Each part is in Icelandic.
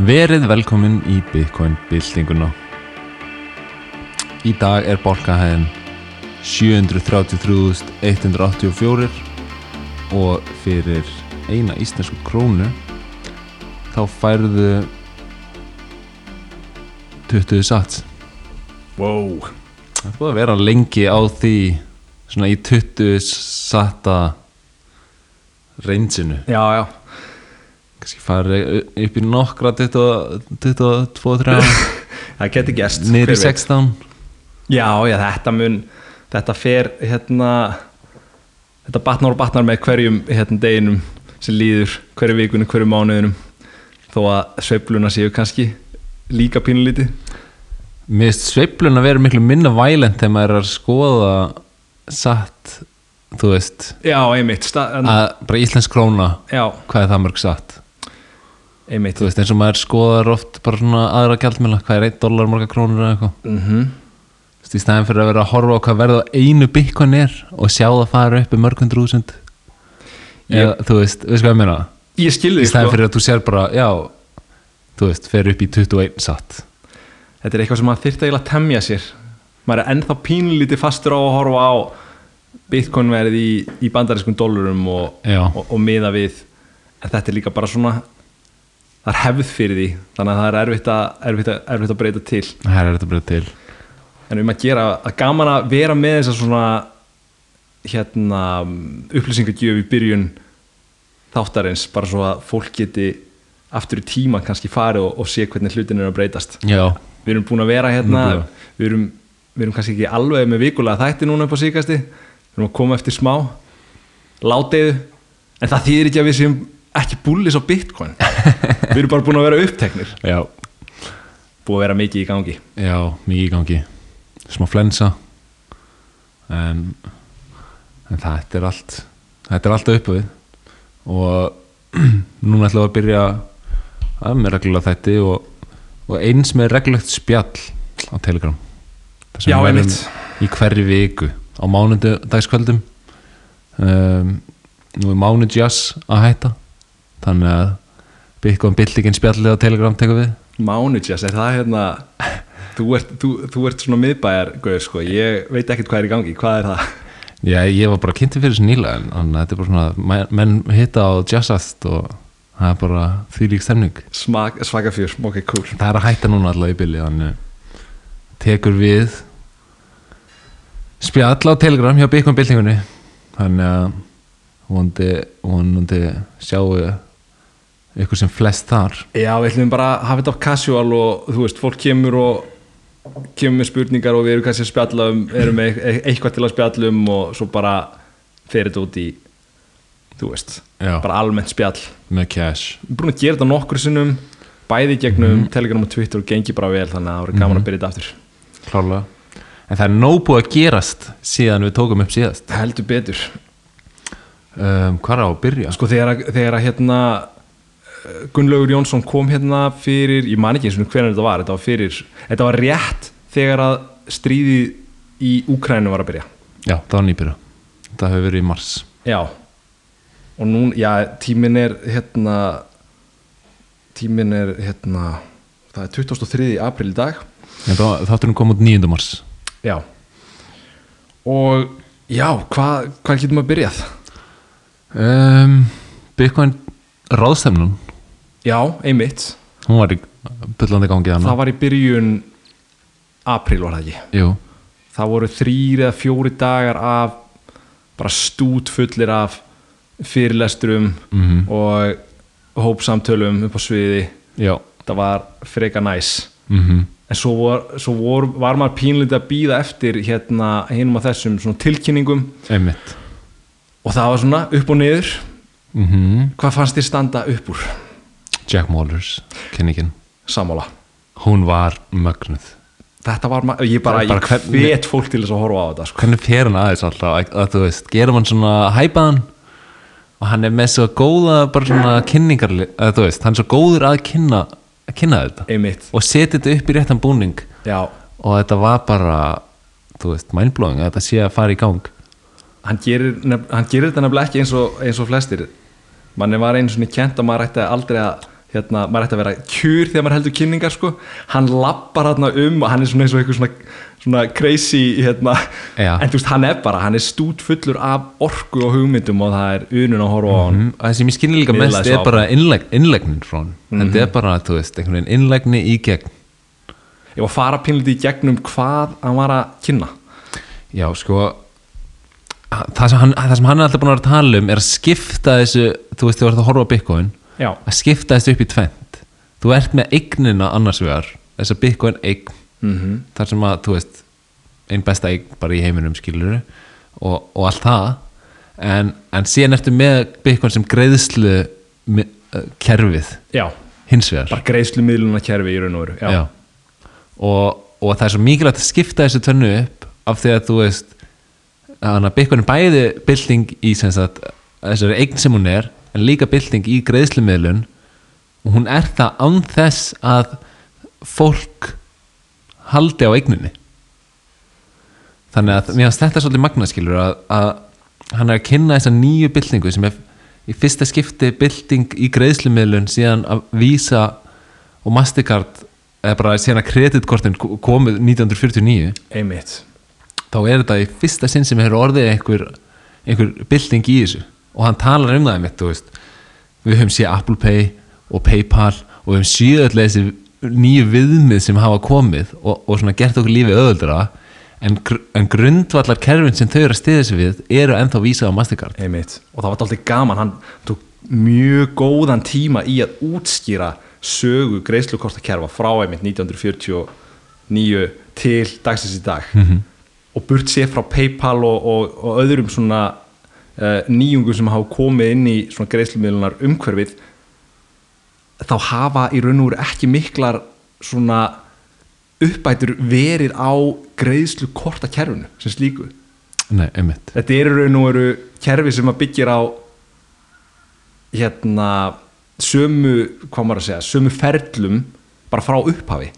Verið velkomin í Bitcoin byltinguna. Í dag er borgahæðin 733.184 og fyrir eina íslensku krónu þá færðu 20 sats. Wow. Það búið að vera lengi á því svona í 20 satta reynsinu Já, já kannski farið upp í nokkra 22-3 Það geti gæst í 16 Já, já, þetta mun Þetta fer hérna Þetta batnar og batnar með hverjum hérna deginum sem líður hverju vikunum, hverju mánuðinum þó að sveifluna séu kannski líka pínulítið. Mér finnst sveiflun að vera miklu minna vælend þegar maður er að skoða satt, þú veist. Já, einmitt að bara íslensk króna, Já, hvað er það mörg satt einmitt. Þú veist eins og maður skoðar oft bara svona aðra gjaldmjöla, hvað er 1 dólar marga krónur eða eitthvað. Mm -hmm. Þú veist, í stæðin fyrir að vera að horfa á hvað verða einu bitcoin er og sjá það fara upp í mörg hundru úsund Ég- þú veist, veist hvað ég meina? Ég skilði í því stæðin sko. fyrir að þú sér bara, já þú veist, fer upp í 21 satt. Þetta er eitthvað sem maður þyrfti eiginlega að temja sér. Maður er ennþá pínulítið fastur á að horfa á Bitcoin verið í, í bandarískum dólarum og, og, og miða við. En þetta er líka bara svona það er hefð fyrir því þannig að það er erfitt að, erfitt að, erfitt að breyta til. Það er þetta bara til. En við maður gera að gaman að vera með þess að svona hérna upplýsingagjöf í byrjun þáttarins bara svo að fólk geti aftur í tíma kannski farið og, og sé hvernig hlutin er að breytast. Já, við erum búin að vera hérna við erum, við erum kannski ekki alveg með vikulega þætti núna upp á síkasti við erum að koma eftir smá látiðu en það þýðir ekki að við séum ekki búlis á bitcoin. Við erum bara búin að vera uppteknir. Já, búin að vera mikið í gangi. Já, mikið í gangi. Smá flensa. En, en þetta er allt þetta er allt upp við og núna ætlum við að byrja að með reglulega þætti og, og eins með reglulegt spjall á Telegram. Já, einmitt. í hverju viku á mánundu dagskvöldum um, nú er mánuð jazz að hætta þannig að Bitcoin byltingin spjallið á Telegram tekur við. Mánudjas, er það hérna þú ert, þú, þú ert svona miðbæjar gauður sko, ég veit ekkert hvað er í gangi. Hvað er það? Já, ég var bara kynnti fyrir þessu nýlega en þetta er bara svona, menn- hitta á jazzast og það er bara því lík stemning. Smak, svakafjör, ok, cool. Það er að hætta núna allavega í bylli þannig tekur við spjall á Telegram hjá Bitcoin byltingunni. Þannig að vonandi, vonandi sjáu ykkur sem flest þar Já, við ætlum bara að hafa þetta á casual og þú veist, fólk kemur og kemur með spurningar og við erum kannski að spjalla um, erum með e- eitthvað til að spjalla um og svo bara fer þetta út í þú veist, Já. bara almennt spjall með cash. við erum búin að gera þetta nokkur sinnum bæði gegnum Telegram og Twitter og gengi bara vel þannig að það voru gaman að byrja þetta aftur Klálega. En það er nóg búið að gerast síðan við tókum upp síðast. heldur betur Um, hvað er á að byrja? sko þegar, að- hérna Gunnlaugur Jónsson kom hérna fyrir ég man ekki eins og hvernig þetta var þetta var, fyrir, þetta var rétt þegar að stríðið í Úkrænu var að byrja Já, það var nýbyrja. Það hefur verið í mars. já og nú, já, tíminn er hérna tíminn er hérna það er 23. april í dag En þá- Þátturinn kom út 9. mars. já og já, hvað hva getum að byrjað? Um, Bitcoin ráðstefnun já, einmitt. Hún var í byllandi gangi það þannig var í byrjun april var það ekki? Jú, það voru þrýr eða fjóri dagar af bara stút fullir af fyrirlesturum Mhm. og hópsamtölum upp á sviði. Já. Það var freka næs. Mm en svo var, svo vor, var maður pínlítið að býða eftir hérna hinum á þessum tilkynningum. Einmitt. Og það var svona upp og niður. Mm hvað fannst þér standa upp úr Jack Mollers, kynningin? Sammála. Hún var mögnuð. Þetta var, ma- ég bara, Bara ég hvet fólk til þess að horfa á þetta sko. hvernig fer hann aðeins alltaf? Að, þú veist, gerum hann svona hæpaðan og hann er með svo góða bara svona kynningar að þú veist, hann er svo góður að kynna að kynna þetta. Einmitt, og setja þetta upp í réttan búning. Já. Og þetta var bara þú veist, mindblowing að þetta sé að fara í gang. Hann gerir, nef, hann gerir þetta nefnilega ekki eins og, eins og flestir. Manni var einu svona kent að maður ætti aldrei að hérna, maður ætti að vera kjur þegar maður heldur kynningar sko. Hann lappar hérna um og hann er svona eins og eitthvað svona, svona crazy hérna, Já. en þú veist hann er bara hann er stút fullur af orku og hugmyndum og það er unun að horfa á hann. Mm, það sem ég skynni líka mest er bara innleg, innlegnin frá hann þetta er bara, þú veist, einhvern veginn innlegni í gegn. Ég var að fara pínlítið í gegnum hvað hann var að kynna. Já, sko það sem hann, það sem hann er alltaf búin að vera að tala um er að skipta þessu, þú veist, þú ert að horfa á Bitcoin já, að skipta þessu upp í tvent þú ert með eignina annars vegar þess að Bitcoin eign mm þar sem að, þú veist einn besta eign bara í heiminum skilur og, og allt það. En, en síðan ertu með Bitcoin sem greiðslu uh, kerfið já. hins vegar. Bara greiðslu miðluna kerfi í raun og veru. Og, og það er svo mikilvægt að skipta þessu tönnu upp af því að þú veist að Bitcoin er bæði bylting í sem sagt, þessari eign sem hún er en líka bylting í greiðslumiðlun og hún er það án þess að fólk haldi á eigninni. Þannig að mér finnst þetta svolítið magnaskilur að, að hann er að kynna þessa nýju byltingu sem er í fyrsta skipti bylting í greiðslumiðlun síðan að Visa og Mastercard eða bara síðan að kreditkortin komið 1949 einmitt. Þá er þetta í fyrsta sinn sem hefur orðið einhver, einhver bylting í þessu og hann talar um það mitt við höfum séð Apple Pay og Paypal og við höfum séð öll þessi nýju viðmið sem hafa komið og, og svona gert okkur lífið öðuldra en, gr en grundvallar kerfin sem þau eru að stiða sig við eru ennþá vísað á Mastercard Einmitt. og það var alltaf gaman hann tók mjög góðan tíma í að útskýra sögu greiðslukortakerfa frá einmitt 1949 til dagsins í dag -hmm. og burt sér frá Paypal og, og, og öðrum svona uh, nýjungum sem hafa komið inn í svona greiðslumiðlunar umhverfið þá hafa í raun og veru ekki miklar svona uppbætur verið á greiðslukortakerfinu sem slíku. Nei, einmitt. Þetta eru raun og veru kerfi sem að byggir á hérna sömu, hvað maður að segja sömu ferlum bara frá upphafi.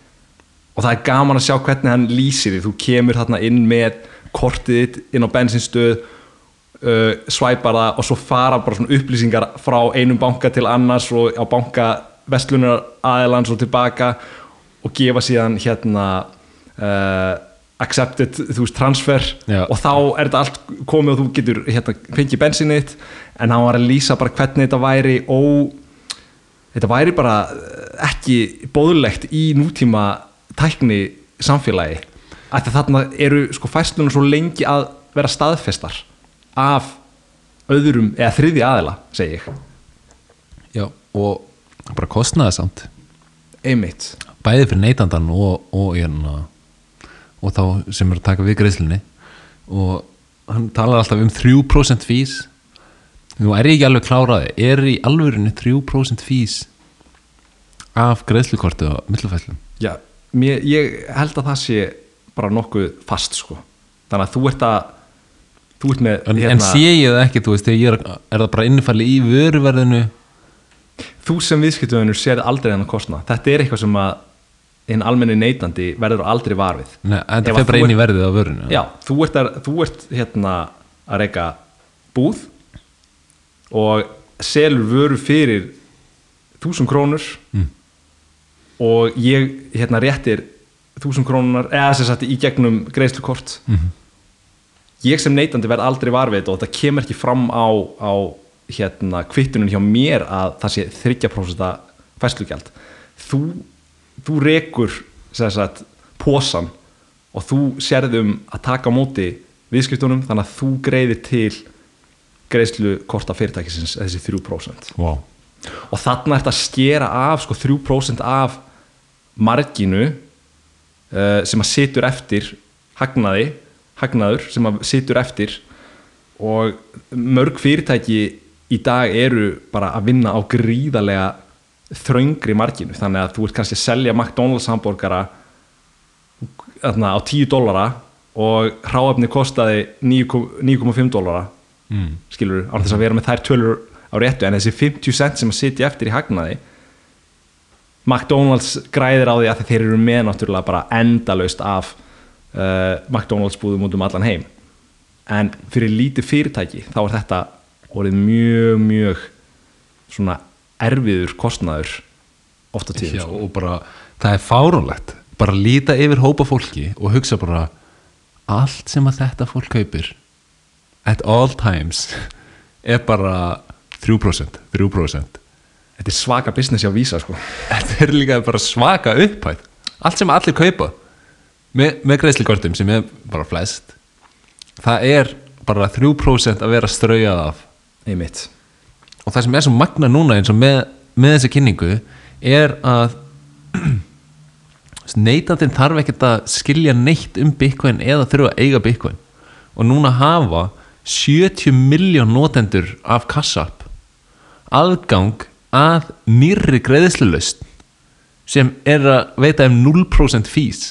Og það er gaman að sjá hvernig hann lýsir því, þú kemur þarna inn með kortið inn á bensinstöð uh, svæpar það og svo fara bara svona upplýsingar frá einum banka til annars og á banka vestlunar aðeins og tilbaka og gefa síðan hérna uh, accepted þú veist transfer. Já. og þá er þetta allt komið og þú getur hérna fengið bensinnitt en hann var að lýsa bara hvernig þetta væri ó, þetta væri bara eh, ekki bóðlegt í nútíma tækni samfélagi. Að þarna eru sko fæslunum svo lengi að vera staðfestar af öðrum eða þriði aðila segi ég. Já, og bara kostnaði samt einmitt. Bæði fyrir neytandan og, og, hérna, og þá sem er að taka við greiðslunni. Og hann talar alltaf um 3% fís nú er ég ekki alveg kláraði er í alvörinu 3% fís af greiðslukorti og millufæslum Já, mér, ég held að það sé bara nokkuð fast sko. Þannig að þú ert að þú ert með hérna, en, sé ég það ekki, þú veist, er, er það bara innifalli í vöruverðinu? Þú sem viðskiptöðunur sér aldrei hennar kostna þetta er eitthvað sem að hinn almenni neytandi verður aldrei varfið þetta að fer bara inn í verðið á vörunu Já, þú ert, að, þú ert hérna að reyka búð og selur vöru fyrir þúsund krónur Mm. og ég hérna réttir þúsund krónunar eða sem sagt í gegnum greiðslukort. Mhm. Ég sem neytandi verð aldrei varfið og þetta kemur ekki fram á, á hérna kvittunum hjá mér að það sé 30% fæslugjald þú, þú rekur sagt posan og þú sérðum að taka á móti viðskiptunum þannig að þú greiðir til greiðslu korta fyrirtækisins þessi 3% wow. og þarna ert að skera af sko 3% af marginu uh, sem að situr eftir hagnaði, hagnaður sem að situr eftir og mörg fyrirtæki í dag eru bara að vinna á gríðarlega þröngri marginu þannig að þú ert kannski að selja McDonalds hambúrgara á 10 dólara og hráefni kostaði 9,5 dólara mm. skilur, án þess að vera með þær tölur á réttu, en þessi 50 cent sem að sitja eftir í hagnaði McDonalds græðir á því að þeir eru með náttúrulega bara endalaust af uh, McDonalds búðum út um allan heim. En fyrir lítið fyrirtæki þá er þetta orðið mjög mjög svona erfiður kostnaður ofta tíðum Já, sko. og bara, það er fáránlegt. Bara líta yfir hópa fólki og hugsa bara allt sem að þetta fólk kaupir at all times er bara 3% 3% þetta er svaka business hjá Visa sko. þetta er líka bara svaka upphæð. Allt sem allir kaupa með, með greiðslikortum sem er bara flest það er bara 3% að vera straujað af. Einmitt. Og það sem er svo magna núna eins og með, með þessi kynningu er að neytandinn þarf ekkert að skilja neitt um Bitcoin eða þurfa að eiga Bitcoin. Og núna hafa 70 miljón notendur af Kassapp aðgang að nýrri greiðslulust sem er að veita um 0% fís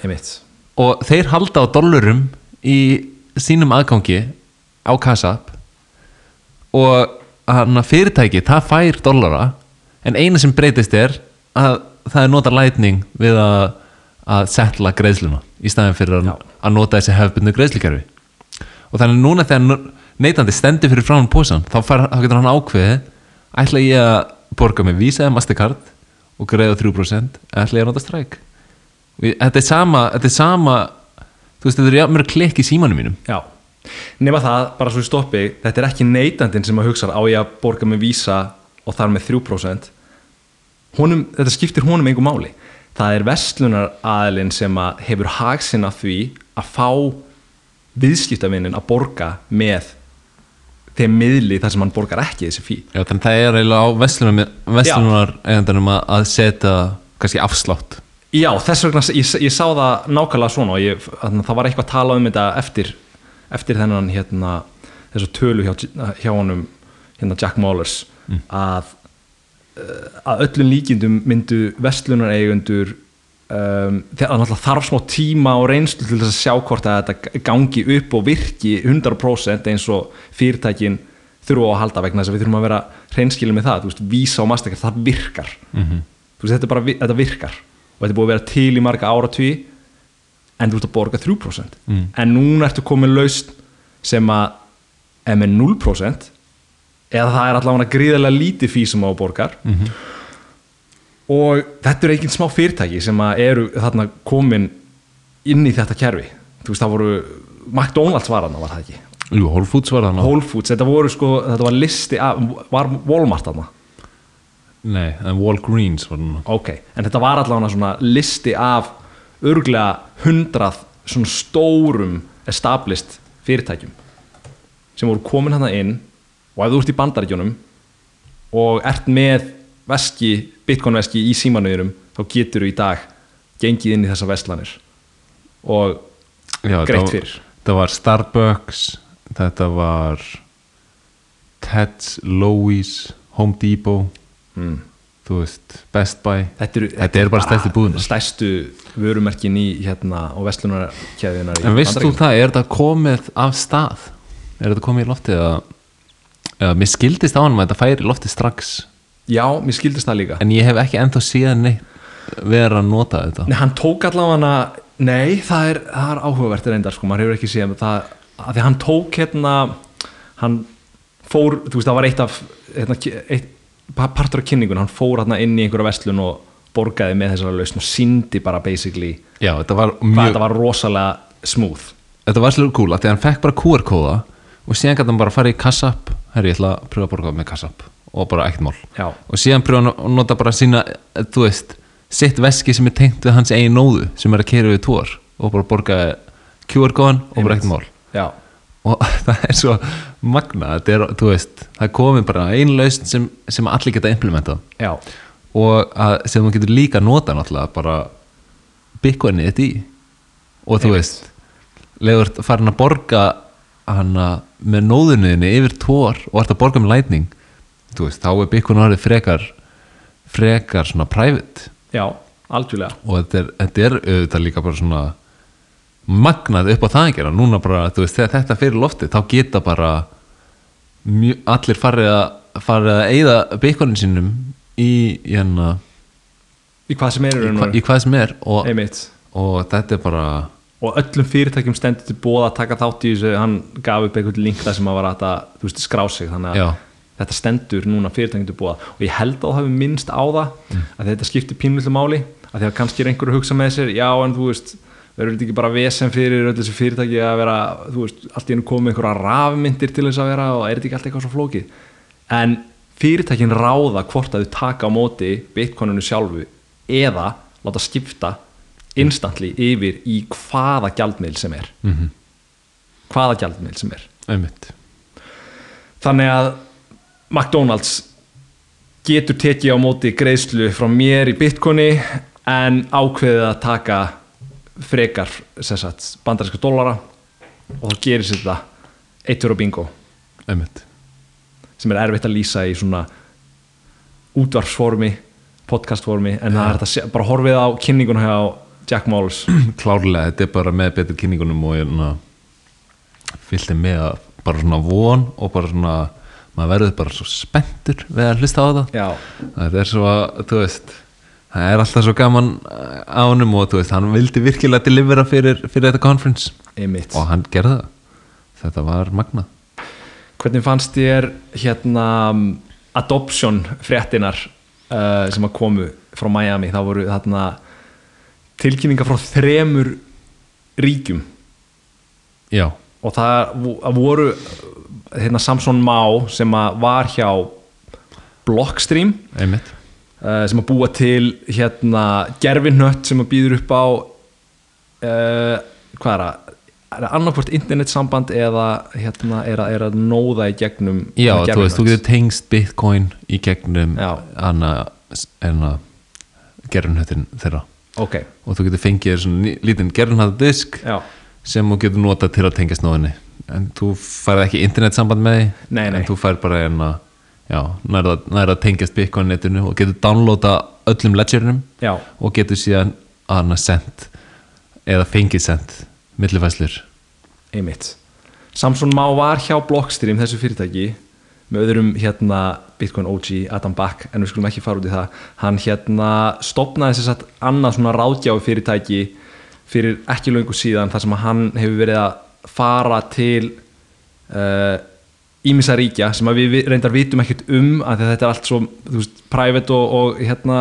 einmitt. Og þeir halda á dollarum í sínum aðgangi á Kassapp og fyrirtæki það fær dollara en eina sem breytist er að það er nota lightning við að, að setla greiðsluna í staðin fyrir að, að nota þessi hefbundu greiðslikerfi og þannig núna þegar neytandi stendur fyrir frá hann pósan þá, fær, þá getur hann ákveðið ætla ég að borga með Visa eða Mastercard og greiða 3% eða ætla ég að nota stræk þetta er sama, þetta er sama þú veist þetta er jafnmjög klikk í símanum mínum. Já, nema það, bara svo í stoppi þetta er ekki neytandinn sem að hugsa á ég að borga með vísa og þar með 3% honum, þetta skiptir honum einhver máli. Það er vestlunar aðilinn sem að hefur hagsinn af því að fá viðskiptavinnin að borga með þeim miðli þar sem hann borgar ekki þessi fí Já, þannig það er eiginlega á verslunar, verslunar eigandanum að, að setja kannski afslátt Já, þess vegna, ég, ég sá það nákvæmlega svona og ég, það var eitthvað að tala um þetta eftir, eftir þennan hérna, þessu tölu hjá, hjá honum hérna Jack Mollers að, uh, að öllum líkindum myndu vestlunareigundur um, þarf smá tíma og reynslu til þess að sjá hvort að þetta gangi upp og virki 100% eins og fyrirtækin þurfa á að halda vegna þess að við þurfum að vera reynskilin með það, þú veist, Visa og Mastercard, það virkar. -hmm. þú veist, þetta, bara, þetta virkar og þetta er búið að vera til í marga áratví en þú ert að borga 3% Mm. en núna ertu komið laust sem að er með 0% eða það er allavega gríðarlega lítið fí sem á borgar Mhm. og þetta eru eigin smá fyrirtæki sem eru þarna komin inn í þetta kerfi. Þú veist það voru McDonalds var þarna var það ekki? Jú, Whole Foods var það ná Whole Foods, þetta voru sko þetta var listi af, var Walmart þarna Nei, en Walgreens var það ok, en þetta var allavega svona listi af örglega hundrað svona stórum established fyrirtækjum sem voru komin hana inn og ef þú ert í bandaríkjunum og ert með veski, bitcoin veski í símanuðurum þá getur þú í dag gengið inn í þessa vestlanir og Já, Greitt fyrir. Þetta var Starbucks Þetta var Ted's, Lowe's Home Depot mm, Þú veist, Best Buy. Þetta, eru, Þetta eru bara stærstu búðirnar. stærstu vörumerkin í hérna og vestlunarkæðunar En veist þú það, er þetta komið af stað? Er þetta komið í loftið eða, eða mér skildist á hann að þetta færi loftið strax. Já, mér skildist það líka. En ég hef ekki ennþá síðan vera að nota þetta. Nei, hann tók allavega hana Nei, það er, það er áhugavert reyndar sko, maður hefur ekki séð það, að því hann tók hérna hann fór, þú veist, það var eitt af hérna, eitt, partur af kynningun hann fór hérna inn í einhverja vestlun og borgaði með þessara lausn og síndi bara basically Já, þetta var hvað mjög þetta var rosalega smooth. Þetta var svolítið cool, af því að hann fekk bara QR-kóða og síðan gæti hann bara að fara í Kassapp. Herri, ég ætla að pröfa að borga með Kassapp og bara ekkert mál. Já. og síðan pröfa hann að nota bara sína þú veist, sitt veski sem er tengt við hans eigin nóðu sem er að kera við tór og bara borga QR-kóðan og bara ekkert mál. Já, og það er svo magna þetta er, þú veist, það komið bara ein lausn sem, sem allir geta implementað. Já, og að, sem þú getur líka nota náttúrulega bara bitcoinið þetta í og þú Einmitt. veist leður farin að borga hana með nóðuninni yfir tór og ert að borga með veist, þá er bitcoin orðið frekar frekar svona private. Já, algjörlega. Og þetta er, þetta er auðvitað líka bara svona magnað upp á það að gera. Núna bara, þú veist, þegar þetta fyrir loftið þá geta bara mjö, allir farið að farið að eyða bitcoinin sínum í, hérna, Í hvað sem er í hva, í hvað sem er og, og þetta er bara og öllum fyrirtækjum stendur til bóða að taka þátt í þessu. Hann gaf upp einhvern link þar sem að var að þú veist, skrá sig. Þannig Já. að þetta stendur núna fyrirtækjum til búa og ég held að það hafi minnst á það að þetta skiptir pínullu máli að því að kannski er einhver að hugsa með sér já en þú veist, verður þetta ekki bara vesen fyrir öll þessi fyrirtæki að vera þú veist, allt í hennu komið einhverja rafmyndir til þess að vera og er þetta ekki allt eitthvað svo flókið? En fyrirtækin ráða hvort að þau taka á móti bitcoininu sjálfu eða láta skipta instantly yfir í hvaða gjaldmiðl sem er. Mm hvaða gjaldmiðl sem er. Einmitt. Þannig að McDonalds getur tekið á móti greiðslu frá mér í bitcoini en ákveðið að taka frekar bandarinska dólara og þá gerir sér þetta eittur og bingo. Einmitt. Sem er erfitt að lýsa í svona útvarfsformi podcastformi en það er þetta bara horfið á kynninguna hjá Jack Moles. Klárlega, þetta er bara með betur kynningunum og ég na, fylgdi með að bara svona von og bara svona maður verður bara svo spenntur við að hlusta á það já, það er svo að, þú veist það er alltaf svo gaman uh, á honum og þú veist, hann vildi virkilega delivera fyrir, fyrir þetta conference. Einmitt. Og hann gerði það. Þetta var magnað. Hvernig fannst þér hérna adoption fréttinar uh, sem að komu frá Miami? Það voru þarna tilkynningar frá þremur ríkjum. Já, og það vo- það voru hérna Samson Má sem að var hjá Blockstream. Einmitt uh, sem að búa til hérna gerfinnött sem að býður upp á uh, hvað er það? Er það annarkvort internetsamband eða hérna er að, er að nóða í gegnum já, hérna, þú veist, þú getur tengst bitcoin í gegnum hana gerunhöttin þeirra. Ok, og þú getur fengið þér svona lítinn gerunhætt disk já, sem þú getur notað til að tengjast nóðinni en þú færð ekki internetsamband með því Nei, nei. en þú færð bara en nærða að tengjast bitcoin netinu og getur downloada öllum ledgerinum já, og getur síðan hana sendt eða fengið sendt millifæslur einmitt. Samson Má var hjá Blockstream þessu fyrirtæki með öðrum hérna Bitcoin OG Adam Back en við skulum ekki fara út í það. Hann hérna stopnaði þess að annað svona ráðgjáfi fyrirtæki fyrir ekki löngu síðan þar sem að hann hefur verið að fara til uh, ímissa ríkja sem við vi- reyndar vitum ekkert um að þetta er allt svo veist, private og, og hérna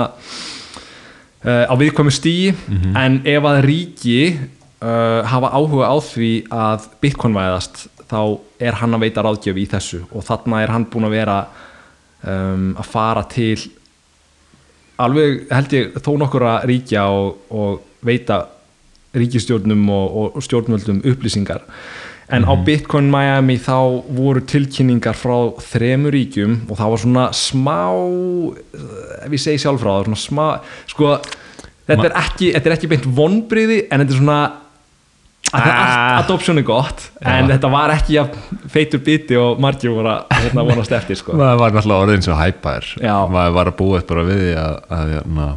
uh, á viðkvæmu stíi en ef að ríki uh, hafa áhuga á því að bitcoin væðast þá er hann að veita ráðgjöf í þessu. Og þarna er hann búin að vera um, að fara til alveg held ég þó nokkura ríkja og, og veita ríkistjórnum og, og stjórnvöldum upplýsingar en á Bitcoin Miami þá voru tilkynningar frá þremur ríkjum og það var svona smá ef ég segi sjálf frá það smá sko, þetta er ekki, þetta er ekki beint vonbriði en þetta er svona það Ah. adoption er gott en Já. þetta var ekki að feitur biti og margir voru að hérna, vonast eftir sko. maður var náttúrulega orðin svo hæpaður Já. maður var að búa bara við því að, að na,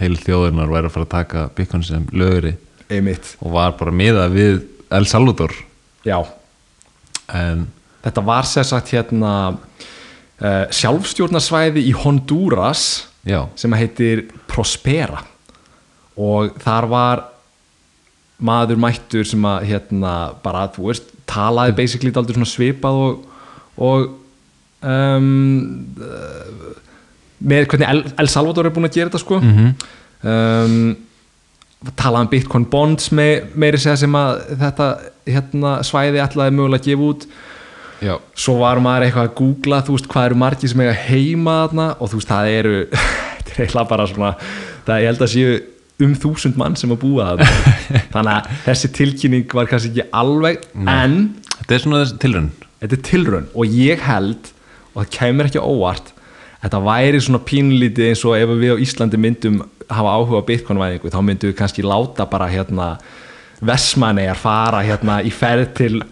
heil þjóðunar væri að fara að taka bitcoin sem lögri einmitt, og var bara miðað við El Salvador já. En Þetta var sér sagt hérna uh, sjálfstjórnarsvæði í Honduras já, sem heitir Prospera. Og þar var maður mættur sem að hérna bara þú veist talaði basically aldrei svona svipað og, og um, með hvernig El, El Salvador er búin að gera þetta sko. Mm um, talaði um Bitcoin bonds með, meiri segja sem að þetta hérna, svæði ætlaði mögulega að gefa út. Já, svo var maður eitthvað að googla þú veist hvað eru margir sem eiga heima þarna? Og þú veist það eru þetta er eiginlega bara svona það ég held að séu um þúsund mann sem að búa þarna. Þannig að þessi tilkynning var kannski ekki alveg en þetta er svona tilrun þetta er tilraun. Og ég held og það kemur ekki óvart þetta væri svona pínlítið eins og ef við á Íslandi myndum hafa áhuga á bitcoin-væðingu þá myndum við kannski láta bara hérna Vestmannegar fara hérna í ferð til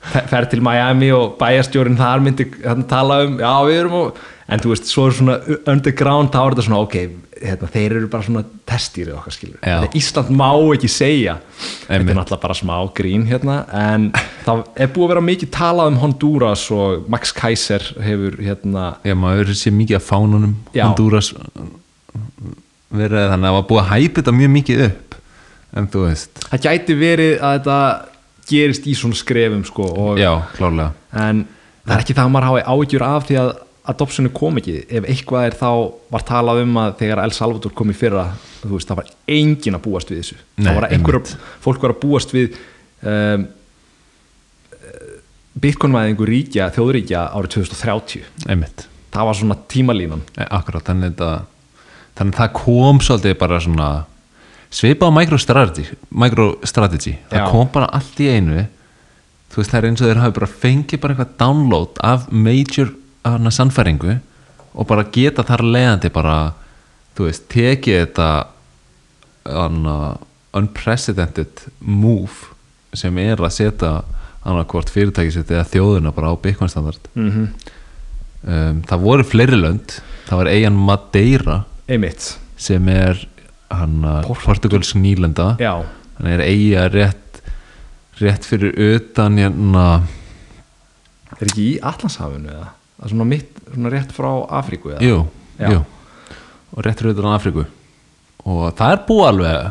ferð til Miami og bæjarstjórin þar myndi hérna, tala um já við erum og en þú veist svo er svona underground þá er þetta svona ok hérna, þeir eru bara svona testýrið okkar skilur. Þetta Ísland má ekki segja þetta er Einmitt. náttúrulega bara smá grín hérna en það er búið að vera mikið talað um Honduras og Max Kaiser hefur hérna já, maður sé mikið af fánunum. Honduras verið þannig að það var búið að hæpa þetta mjög mikið upp en þú veist. Það gæti verið að þetta gerist í svona skrefum sko já, klálega en það er ekki það að maður hafi áhyggjur af því að adoptionu kom ekki. Ef eitthvað er þá var talað um að þegar El Salvador kom í fyrra þú veist, það var engin að búast við þessu. Nei, það var einhver, einmitt. fólk var að búast við um, bitcoinvæðingu ríkja, þjóðríkja árið 2030 einmitt. Það var svona tímalínan. Eh, Akkurat, þannig að þannig að það kom svolítið bara svona svipað á microstrategy, microstrategy. það kom bara allt í einu. Þú veist það er eins og þeir hafi bara fengið bara eitthvað download af major hana sannfæringu og bara geta þar leiðandi bara þú veist, tekið þetta hana unprecedented move sem er að setja annarkvort fyrirtæki sitt eða þjóðuna bara á Bitcoin standard. Mm -hmm. um, það voru fleiri lönd. Það var eigin Madeira einmitt, sem er hann portugalsk nýlenda. Já, hann er eiga rétt rétt fyrir utan hérna. Er ekki í Allandshafinu eða? Það er svona mitt, svona rétt frá Afríku eða? jú, Já. jú. Og rétt fyrir utan Afríku. Og það er búið alveg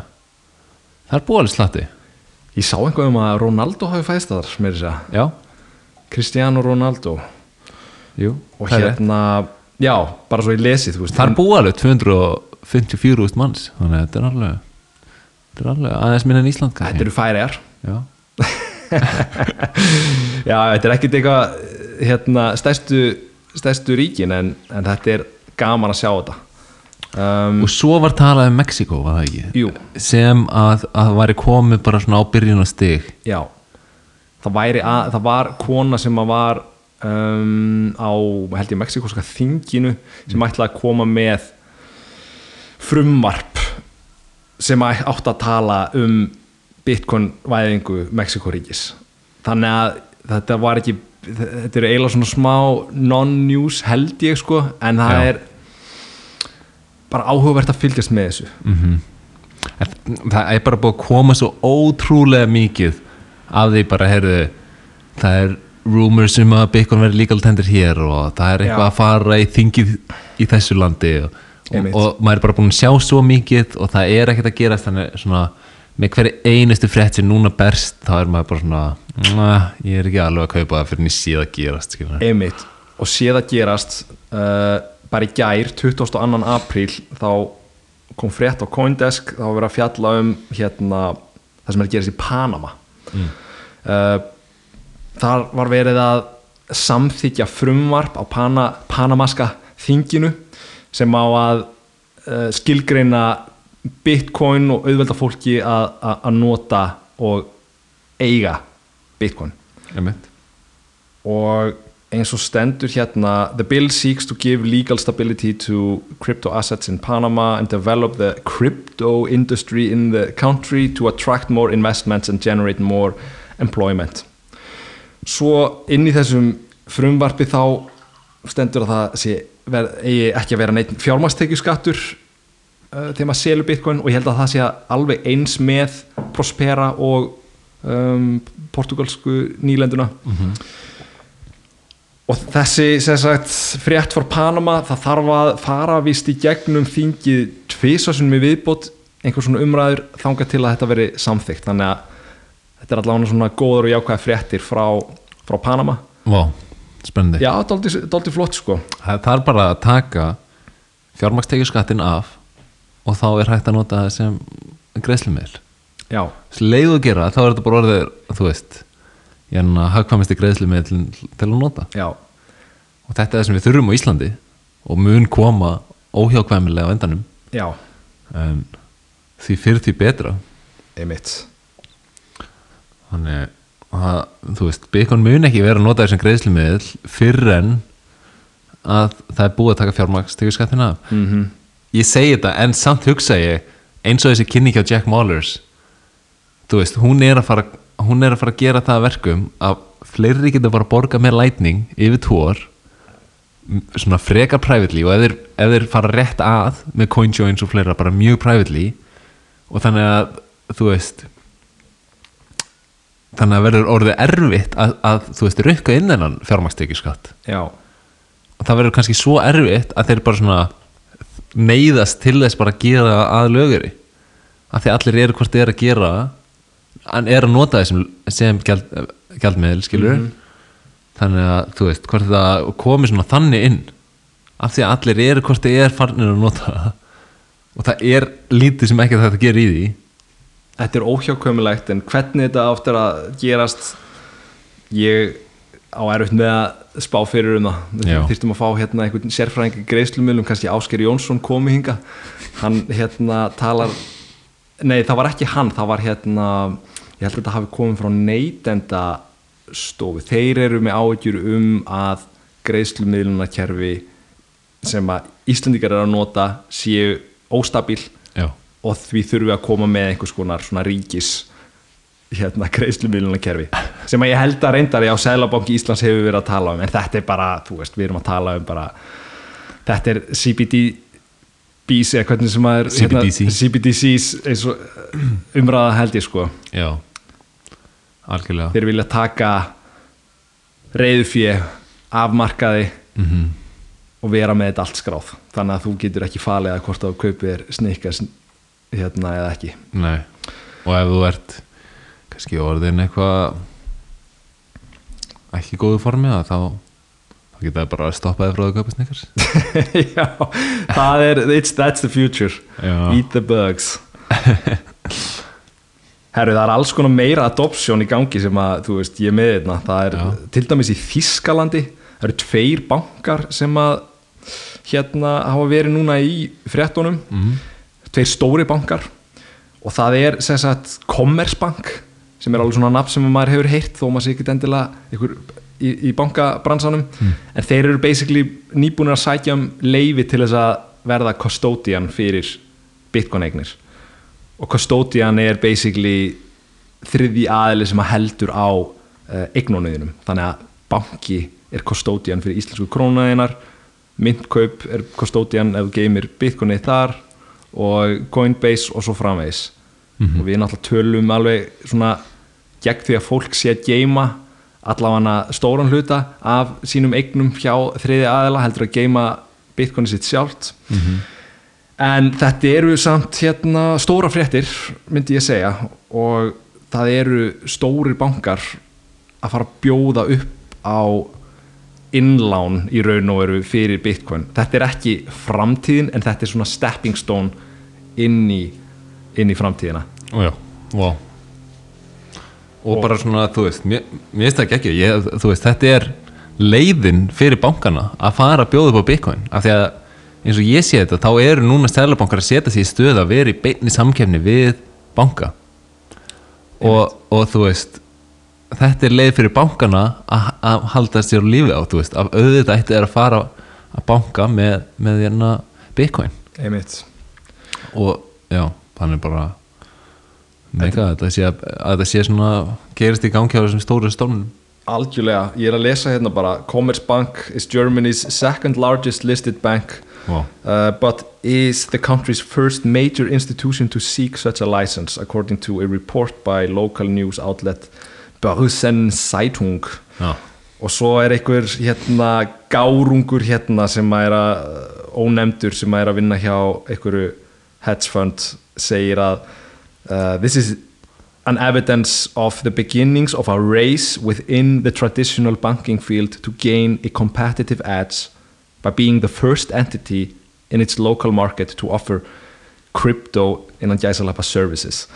það er búið alveg slatti. Ég sá einhvað um að Ronaldo hafi fæðst þar með þess að Cristiano Ronaldo. Jú, og er hérna, já, bara svo ég lesi veist, það er búið alveg 254.000 manns. Þannig að þetta er alveg þetta er alveg aðeins minna en Ísland þetta eru færiðar já, já, þetta er ekkert eitthvað hérna, stærstu, stærstu ríkin en, en þetta er gaman að sjá þetta. Um, og svo var talað um Mexiko var það ekki? Jú, sem að, að væri komið bara svona á byrjun og stig já. Það, væri að, það var kona sem að var um, á held ég mexikoska þinginu sem ætlaði að koma með frumvarp sem átti að tala um bitcoin væðingu Mexikoríkis þannig að þetta var ekki þetta eru eiginlega svona smá non-news held ég sko en það Já. er bara áhugavert að fylgjast með þessu En það er bara búið að koma svo ótrúlega mikið af því bara heyrðu það er rumors um að Bitcoin verði legal tender hér og það er eitthvað Já. að fara í þingið í þessu landi og, og, og maður er bara búin að sjá svo mikið og það er ekkert að gerast þannig svona með hverju einustu frétt sem núna berst þá er maður bara svona "Nah, ég er ekki alveg að kaupa það fyrir en ég sé það gerast. Einmitt. og sé það gerast uh, bara í gær 22. apríl þá kom frétt á Coindesk þá var verið að fjalla um hérna, það sem er að gerast í Panama uh, þar var verið að samþykja frumvarp á Pana, Panamaska þinginu sem á að uh, skilgreina bitcoin og auðvelda fólki að, að, nota og eiga bitcoin Einmitt. og eins og stendur hérna the bill seeks to give legal stability to crypto assets in Panama and develop the crypto industry in the country to attract more investments and generate more employment svo inn í þessum frumvarpi þá stendur að það sé ver, ekki að vera neitt fjármastekjuskattur uh, þegar maður selur bitcoin og ég held að það sé alveg eins með Prospera og um, portugalsku nýlenduna. Og þessi sagt frétt for Panama það þarf að fara vist í gegnum þingið tvisasunum í viðbót einhver svona umræður þanga til að þetta veri samþygt þannig að þetta er allavega svona góður og jákvæða fréttir frá, frá Panama. Vá, spennandi. Já, dálítið flott sko. Það þarf bara að taka fjármakstekjuskattin af og þá er hægt að nota það sem greiðslumiðl já, leiðu að gera, þá er þetta bara orðið þú veist, ég er að hagkvæmasti greiðslumiðl til, til að nota. Já, og þetta er það sem við þurfum á Íslandi og mun koma óhjákvæmilega á endanum. Já, en því fyrir því betra. Einmitt. Þannig að þú veist, Bitcoin mun ekki vera að nota þessum greiðslumiðl fyrr en að það er búið að taka fjármakstekjuskattin af. Mm ég segi þetta en samt hugsa ég eins og þessi kynning hjá Jack Mallers þú veist, hún er að fara hún er að fara að gera það að verkum að fleiri geta bara að borga með lightning yfir tór svona frekar privately og ef þeir, ef þeir fara rétt að með CoinJoins og fleira bara mjög privately og þannig að þú veist þannig að verður orðið erfitt að, að þú veist, rukka inn þennan fjármakstekjuskatt já, og það verður kannski svo erfitt að þeir bara svona neyðast til þess bara að gera að löguri af því allir eru hvort þeir eru að gera hann er að nota þessum sem gjald, gjaldmiðl skilur þannig að þú veist hvort það komi svona þannig inn. Af því að allir eru hvort þið er farnir að nota það. Og það er lítið sem ekki þetta gerir í því þetta er óhjákvæmulegt en hvernig þetta áttur að gerast ég á erfitt með að spá fyrir um það. Við þyrftum að fá hérna einhvern sérfræðing greiðslumilum, kannski Ásker Jónsson komi hinga hann hérna talar nei það var ekki hann, það var hérna ég held að þetta hafi komið frá neytenda stofu, þeir eru með áhyggjur um að greiðslumilunarkerfi sem að Íslandikar eru að nota séu óstabíl já, og því þurfum við að koma með einhvers konar svona ríkis hérna greiðslumilunarkerfi sem að ég held að reyndar á Sælabanki Íslands hefur verið að tala um en þetta er bara, þú veist, við erum að tala um bara þetta er CBD BC eða hvernig sem að er CBDC. hérna, CBDCs og uh, umræða held ég sko. Já algjörlega. Þeir vilja taka reyðufjö af markaði mm og vera með þetta allt skráð. Þannig að þú getur ekki að hvort að þú kaupir er snikka hérna eða ekki. Nei, og ef þú ert kannski orðin eitthvað ekki góðu formi þá, þá geta það bara stoppaði frá að köpa snickers. Já, það er it's, that's the future. Já. Eat the bugs. Herru, það er alls konar meira adoption í gangi sem að, þú veist, ég með þetta það er Já. til dæmis í Þískalandi það eru tveir bankar sem að hérna hafa verið núna í fréttunum. Mm. Tveir stóri bankar. Og það er sem sagt Commerzbank sem er alveg svona nafn sem maður hefur heyrt þó maður sé ekki endilega ykkur, í, í bankabransanum. En þeir eru basically nýbúinir að sækja um leifi til þess að verða custodian fyrir bitcoin eignir. Og custodian er basically þriði aðili sem að heldur á uh, eignónuðinum þannig að banki er custodian fyrir íslensku krónaðinar myndkaup er custodian ef þú geymir bitcoinið þar og Coinbase og svo framvegis. Og við náttúrulega tölum alveg svona gegn því að fólk sé að geyma allavega stóran hluta af sínum eignum hjá þriði aðila heldur að geyma bitcoinið sitt sjálft. En þetta eru samt hérna stóra fréttir myndi ég segja og það eru stórir bankar að fara að bjóða upp á innlán í raun og veru fyrir bitcoin. Þetta er ekki framtíðin en þetta er svona stepping stone inn í, inn í framtíðina. Og já, wow og, bara svona, þú veist mér, finnst það ekki ekki, ég, þú veist, þetta er leiðin fyrir bankana að fara að bjóða upp á bitcoin, af því að eins og ég sé þetta, þá eru núna stælabankar að setja sig í stöð að vera í beinni samkefni við banka. Og, og þú veist þetta er leið fyrir bankana að, halda sér lífi á, veist, af auðvitað ætti er að fara að banka með, með hérna bitcoin. Einmitt. Og já, þannig bara mega þetta sé, að þetta sé svona gerist í gangi á þessum stóru stónum algjörlega, ég er að lesa hérna bara Commerzbank is Germany's second largest listed bank. Wow. uh, but is the country's first major institution to seek such a license according to a report by local news outlet Börsen Zeitung já, og svo er einhver hérna gárungur hérna sem að er að ónefndur sem að er að vinna hjá einhverju hedge fund segir að uh, this is an evidence of the beginnings of a race within the traditional banking field to gain a competitive edge by being the first entity in its local market to offer crypto innan gæsalappa services.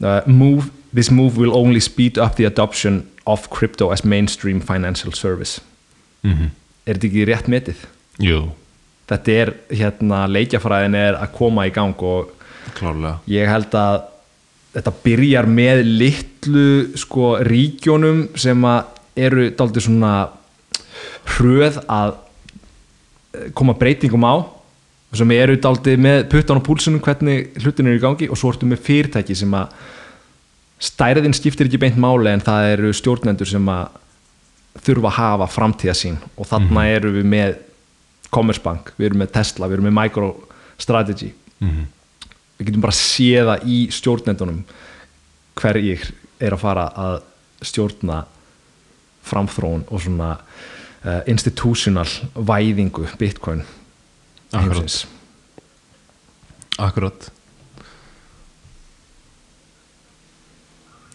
Uh, move, this move will only speed up the adoption of crypto as mainstream financial service. Mm er þetta ekki rétt metið? jú, þetta er hérna leikjafræðin er að koma í gang og klárlega. ég held að þetta byrjar með litlu sko ríkjónum sem að eru dálítið svona hröð að eh, koma breytingum á og sem eru dálítið með puttan á púlsunum hvernig hlutin er í gangi og svo ertu með fyrirtæki sem að stærðin skiptir ekki beint máli en það eru stjórnendur sem að þurfa að hafa framtíða sín og þarna eru við með Commerzbank, við erum með Tesla, við erum með MicroStrategy. Mm við getum bara séða í stjórnendunum hverjir er að fara að stjórna framþróun og svona uh, institutional væðingu bitcoin Akkurat. akkurat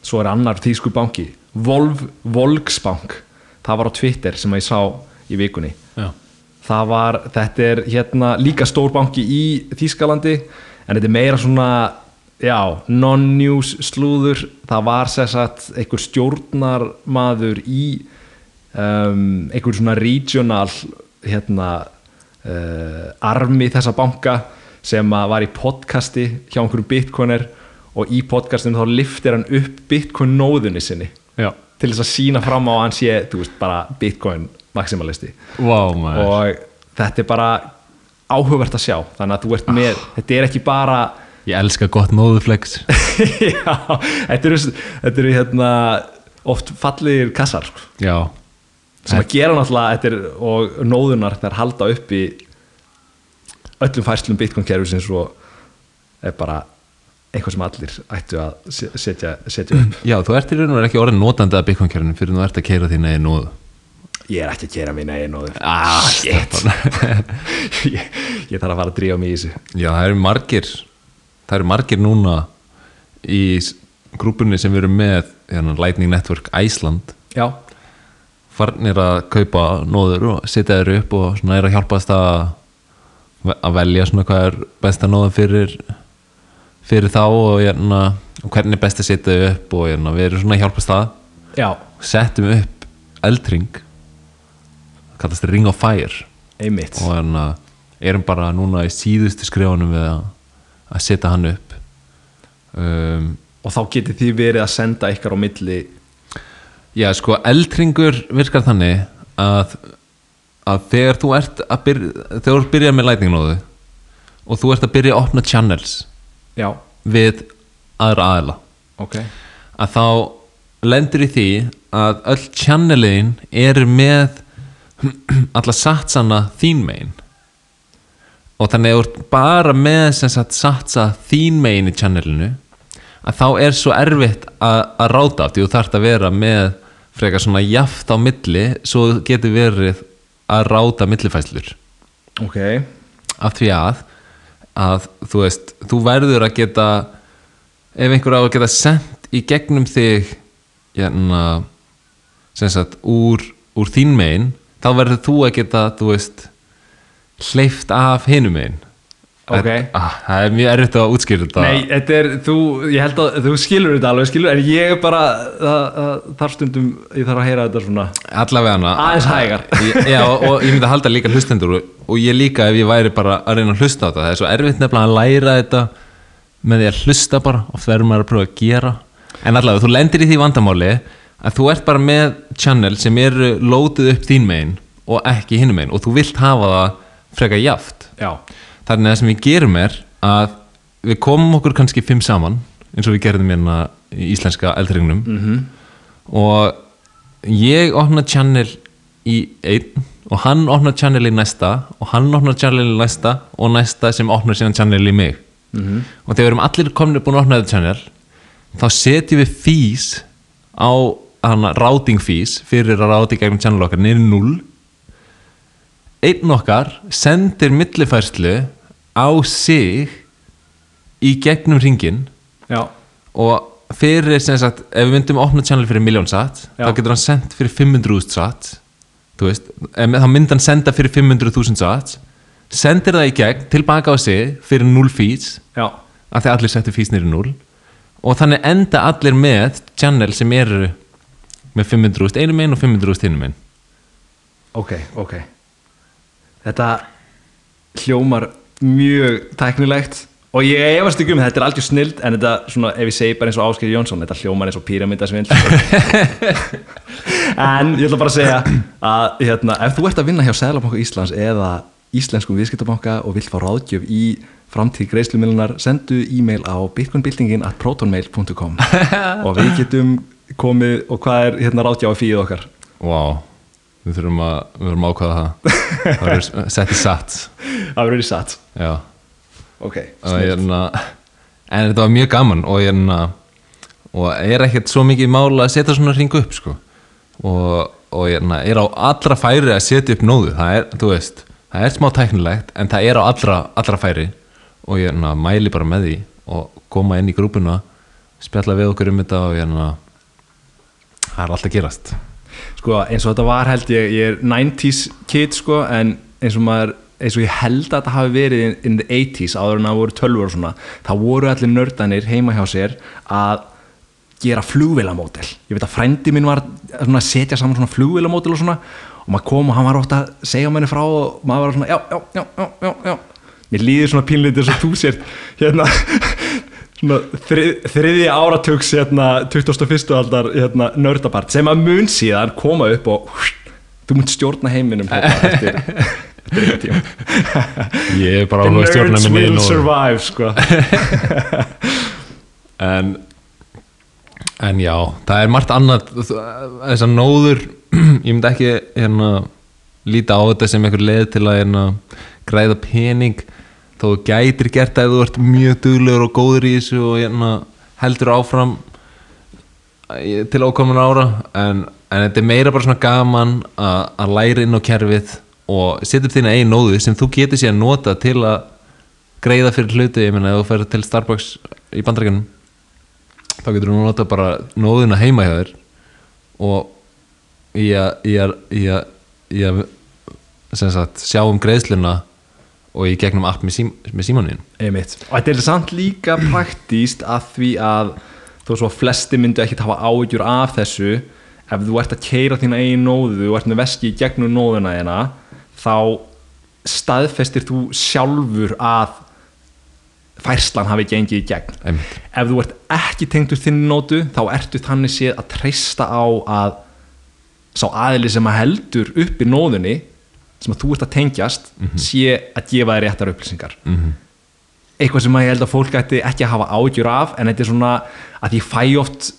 svo er annar þýsku banki Volv, Volksbank. Það var á Twitter sem ég sá í vikunni. Já, það var, þetta er hérna líka stór banki í Þýskalandi en þetta er meira svona já, non-news slúður. Það var sérsagt einhver stjórnarmaður í um, einhver svona regional hérna uh, armi þessa banka sem var í podcasti hjá einhverjum bitcoiner og í podcastinu þá liftir hann upp bitcoin nóðunni sinni Já, til þess að sína fram á að hann sé þú veist, bara bitcoin maximalisti. Maður. Og þetta er bara áhugavert að sjá. Þannig að þú ert með, þetta er ekki bara Ég elska gott nóðuflex já, þetta eru, þetta eru hérna oft fallegir kassar sko, Já, sem að gera náttúrulega þetta er, og nóðunar þær halda upp í öllum færslum bitcoin kerfisins og er bara eitthvað sem allir ættu að se- setja, setja upp. Já þú ert í raun og veru ekki orðin notandi að bitcoin-kjörnum fyrir þú ert að keira þín eigin nóðu. Ég er ekki að gera mín eigin nóður. Ah, shit. Ég, ég þarf að fara að drífa mig í þessu. Já, það eru margir það eru margir núna í grúpunni sem við erum með hérna, Lightning Network Iceland. Já, farnir að kaupa nóður og setja þeir upp og svona er að hjálpast að að velja svona hvað er besta nóða fyrir fyrir þá og, hérna, og hvernig er best að setja þau upp og hérna, við erum svona að hjálpast það já, settum upp eldring kallast Ring of Fire. Einmitt. Og hérna, erum bara núna í síðustu skrifunum við að, að setja hann upp. Um, og þá getið þið verið að senda ykkar á milli. Já, sko, eldringur virkar þannig að, að þegar þú ert að byrja, þegar þú ert byrjað með lightningnóðu og þú ert að byrja að opna channels já, við aðra aðila. Ok. Að þá lendur í því að öll channelin eru með alla satsana þín megin. Og þannig að þú ert bara með sagt satsa þín megin í channelinu að þá er svo erfitt að, að ráta því. Þú þarft að vera með frekar svona jaft á milli svo getur verið að ráta millifæslur ok, af því að að þú veist, þú verður að geta ef einhver á að geta sendt í gegnum þig hérna sem sagt úr, úr þín megin þá verður þú að geta þú veist hleyft af hinum megin Ok. ah, það er mjög erfitt að útskýra þetta nei, þetta er þú, ég held að þú skilur þetta alveg skilur, en ég bara þar stundum, ég þarf að heyra þetta svona allavega hana Aðeins hægar. já, og, og ég myndi að halda líka hlustendur og, ég líka ef ég væri bara að reyna að hlusta á þetta það er svo erfitt nefnilega að læra þetta með því að hlusta bara og það er maður að pröfa að gera. En allavega þú lendir í því vandamáli að þú ert bara með channel sem eru lótið upp þín megin og ekki hinn megin og þú vilt hafa það frekar jaft já, þannig að það sem við gerum er að við komum okkur kannski fimm saman eins og við gerðum hérna í íslenska eldringnum. -hmm. og ég opna channel í einn og hann opnar channel í næsta og hann opnar channel í næsta og næsta sem opnar síðan channel í mig. -hmm. og þegar við erum allir komin búin að opna þetta channel þá setjum við fees á hana routing fees fyrir að ráti gegnum channel okkar. Niður 0 einn okkar sendir millifærslu á sig í gegnum ringin já, og fyrir sem sagt ef við myndum að opna channel fyrir miljón satt Já. þá getur hann sendt fyrir 500.000 satt þú veist, þá myndi hann senda fyrir 500.000 satt sendir það í gegn tilbaka á sig fyrir 0 fees já, af því allir settu fees nýri 0 og þannig enda allir með channel sem eru með 500.000 einu megin og 500.000 hinu megin. Ok, ok. Þetta hljómar mjög tæknilegt og ég efast ekki um þetta er aldrei snild en þetta svona, ef ég segi bara eins og Áskir Jónsson þetta hljómar eins og píramindasvind en ég ætla bara að segja að hérna, ef þú ert að vinna hjá Sælabanka Íslands eða Íslenskum viðskiptabanka og vilt fá ráðgjöf í framtíð greiðslumilunar sendu e-mail á bitcoinbuildingin at protonmail.com og við getum komið og hvað er hérna ráðgjáfa fíð okkar? Vá, við þurfum að við þurfum að ákvaða það. Það verður sett í satt það verður satt já ok, og ég er hérna en þetta var mjög gaman og ég er hérna og er ekkert svo mikið mála að setja svona hring upp sko. Og, og ég hérna er á allra færi að setja upp nóðu. Það er, veist, það er smá tæknilegt en það er á allra, allra færi. Og ég hérna mæli bara með því og koma inn í grúpuna spjalla við okkur um þetta og ég hérna það er alltaf gerast. Sko eins og þetta var held ég ég er 90s kid sko en eins og maður eins og ég held að þetta hafi verið in, in the 80s áður en það voru tölvur og svona þá voru allir nördanir heima hjá sér að gera flugvélamódel ég veit að frændi minn var að setja saman svona flugvélamódel og svona og maður kom og hann var ótt að segja manni frá og maður var svona já, já, já, já, já, mér líður svona pínlítið þess að þú sért hérna svona þrið, þriðja áratugs hérna 21. aldar hérna, nördapart sem að mun síðan koma upp og þú munt stjórna heiminum hérna, eftir, ég er bara The áhuga að stjórna nerds minni will og, survive sko. En en já, það er margt annað. Þessar nóður ég myndi ekki hérna líta á þetta sem einhver leið til að hérna, græða pening. Þú gætir gert ef þú ert mjög duglegur og góður í þessu og hérna, heldur áfram í- til ákomin ára. En, en þetta er meira bara svona gaman að, að læra inn á kerfið og setja upp þína einn nóðu sem þú getur síðan nota til að greiða fyrir hluti, ég meina ef þú fer til Starbucks í bandarækjunum þá getur þú nota bara nóðuna heima hjá þér og í að, í að, að, að sjá um greiðsluna og í gegnum app með, sím, með símanin Einmitt. og þetta er samt líka praktíst að því að þó svo að flesti myndu ekki hafa áhyggjur af þessu ef þú ert að keira þína eigin nóðu þú ert með veski í gegnum nóðuna þína þá staðfestir þú sjálfur að færslan hafi gengið í gegn Einmitt. ef þú ert ekki tengdur þinn nótu þá ertu þannig séð að treysta á að sá aðili sem að heldur upp í nóðunni sem að þú ert að tengjast sé að gefa þér réttar upplýsingar mm -hmm. eitthvað sem að ég held að fólk ætti ekki að hafa ágjur af en þetta er svona að ég fæ oft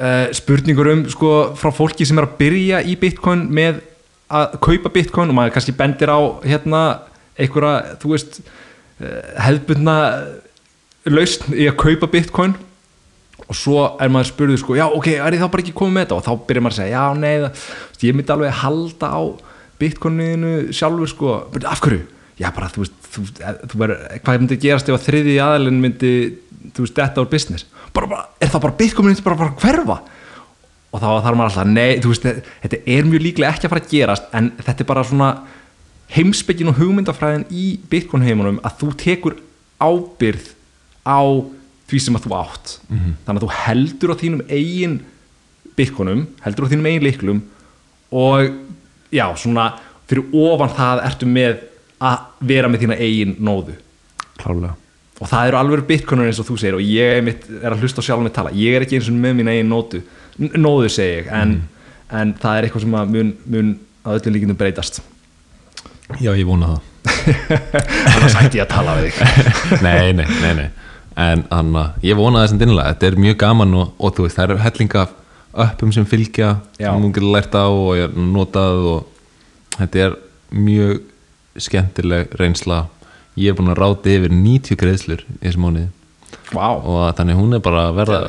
uh, spurningur um sko frá fólki sem er að byrja í bitcoin með að kaupa bitcoin og maður kannski bendir á hérna einhverja, þú veist uh, hefðbundna lausn í að kaupa bitcoin. Og svo er maður spurður sko, já ok, er ég þá bara ekki komið með þetta? Og þá byrjar maður að segja, já nei það, ég myndi alveg halda á bitcoininu sjálfur sko, "Bíddu, af hverju? Já bara, þú veist, þú, þú ver, hvað myndi gerast ef að þriði aðalinn myndi, þú veist, þetta úr business? Bara, bara, er það bara bitcoin myndi bara, bara hverfa og þá þarf maður alltaf, nei, þú veist, þetta er mjög líklega ekki að fara að gerast en þetta er bara svona heimspekin og hugmyndafræðin í bitcoin heimunum að þú tekur ábyrð á því sem að þú átt. Þannig að þú heldur á þínum eigin bitcoinum, heldur á þínum eigin liklum og já, svona fyrir ofan það ertu með að vera með þína eigin nóðu. Klálega og það eru alveg bitcoinur eins og þú segir og ég er að hlusta sjálf með tala. Ég er ekki eins og með mín eigin nótu n- nóðu segi ég, en, en það er eitthvað sem að mun, mun að öllum líkindum breytast já, ég vona það annars hætti ég að tala við þig nei, nei, nei, nei en hann ég vona það sem dinnilega, þetta er mjög gaman og, og þú veist, það eru hellinga af uppum sem fylgja, sem hún getur lært á og notað og þetta er mjög skemmtileg reynsla ég er búin að ráti yfir 90 greiðslur í þessu mánuði Vá, og þannig hún er bara að verða.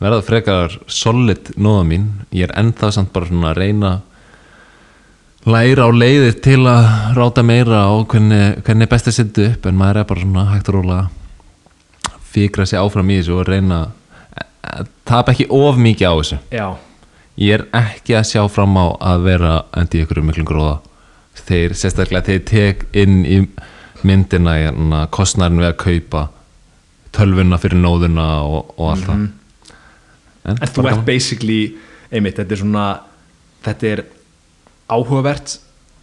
Verða frekar solid nóða mín. Ég er ennþá samt bara svona að reyna læra á leiðir til að ráta meira á hvernig, hvernig er best að setja upp en maður er bara svona hægt og róla fikra sig áfram í þessu og reyna að tapa ekki of mikið á þessu. Já, ég er ekki að sjá fram á að vera endi ykkur um miklum gróða. Þeir sérstaklega þeir tek inn í myndina hérna, kostnærin við að kaupa tölvuna fyrir nóðuna og, og allt það en þú ert basically einmitt, þetta er svona þetta er áhugavert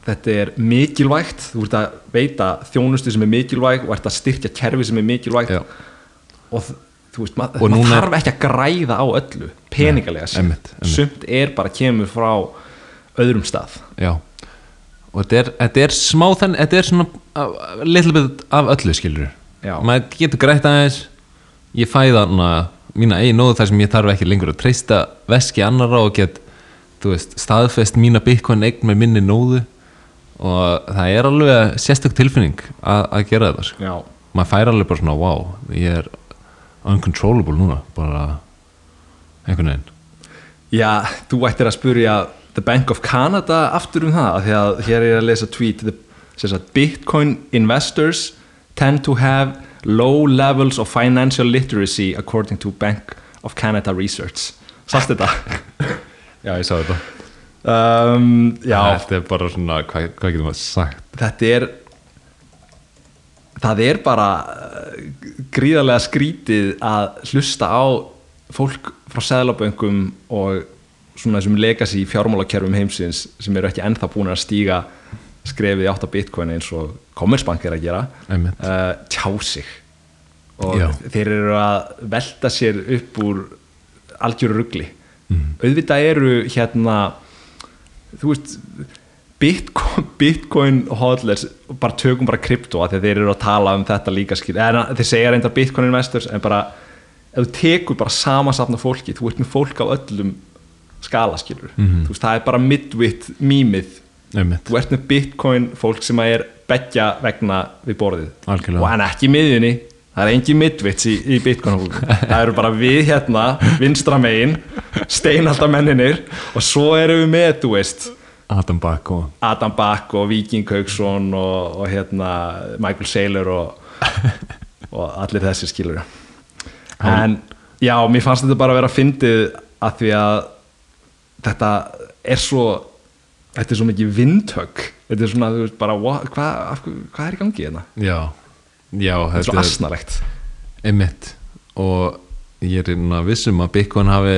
þetta er mikilvægt þú ert að veita þjónustu sem er mikilvæg og ert að styrkja kerfi sem er mikilvægt Já. og þú veist, mað, maður þarf ekki að græða á öllu peningalega einmitt. sumt er bara kemur frá öðrum stað Já og þetta er, þetta er smá þann þetta er svona little bit af öllu skilur Já. maður getur grætt aðeins ég fæ þarna mína eigin nóðu þar sem ég þarf ekki lengur að treysta veski annara og get veist, staðfest mína bitcoin eign með minni nóðu. Og það er alveg sérstök tilfinning að, gera þetta sko. maður fær alveg bara svona wow, ég er uncontrollable núna bara einhvern veginn. Já þú ættir að spurja The Bank of Canada aftur um það því að hér er ég að lesa tweet the, Bitcoin investors tend to have low levels of financial literacy according to Bank of Canada research. Sást þetta? Já, ég sá þetta. Um, þetta er bara svona, hvað, hvað getur maður sagt? Þetta er það er bara uh, gríðarlega skrítið að hlusta á fólk frá seðlaböngum og svona þessum legacy fjármálakerfum heimsins sem eru ekki ennþá búin að stíga skrefið átt á bitcoin eins og Commerzbank er að gera uh, tjá sig og Já. þeir eru að velta sér upp úr algjöru rugli Mhm. auðvitað eru hérna þú veist Bitcoin, Bitcoin hodlers bara tökum bara krypto að þeir eru að tala um þetta líka skil en þeir segja reyndar Bitcoin investors en bara ef þú tekur bara samansafna fólki þú ert með fólk á öllum skala skilur Mhm. þú veist það er bara midwit mýmið Einmitt. þú ert með Bitcoin fólk sem að er beggja vegna við borðið. Algjörlega. og en ekki í miðjunni. Það er engin midvits í, í Bitcoin fólk. Það eru bara við hérna vinstra megin steinalda menninir og svo erum við með þú veist Adam Back og og Viking Haugsson og, og hérna Michael Saylor og, og allir þessi skilur en já, mér fannst þetta bara að vera fyndið að því að þetta er svo þetta er svo mikið vindhögg. Þetta er svona, þú veist, bara hvað, hvað er í gangi hérna? já, já Þetta er svo asnalegt. Einmitt. Og ég er vissum að Bitcoin hafi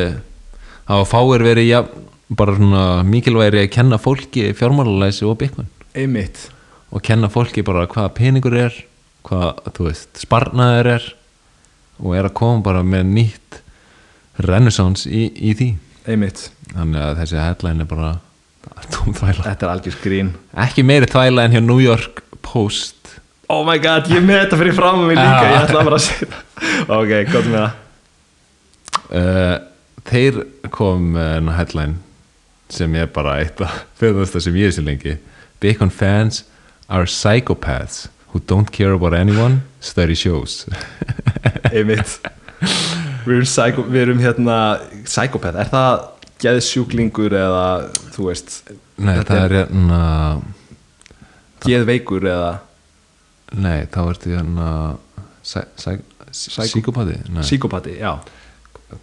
hafa fáir verið ja, bara svona mikilvægri að kenna fólki fjármálalæsi og Bitcoin. Einmitt. Og kenna fólki bara hvað peningur er hvað, þú veist, sparnaður er og er að koma bara með nýtt renaissance í, í því. Einmitt, þannig að þessi headline er bara þetta er algjör grín ekki meiri þvæla en hjá New York Post. Oh my god, ég með þetta fyrir fram mig líka, ég ætla bara að segja ok, gott með það. Uh, þeir kom uh, headline sem er bara eitt af fyrðasta sem ég sé lengi. Bitcoin fans are psychopaths who don't care about anyone study shows. Einmitt. Við erum, psycho, við erum hérna psychopath, er það geðsjúklingur eða þú veist nei Þetta það er hérna geðveikur eða? Nei þá ertu hérna psykopati psykopati, já.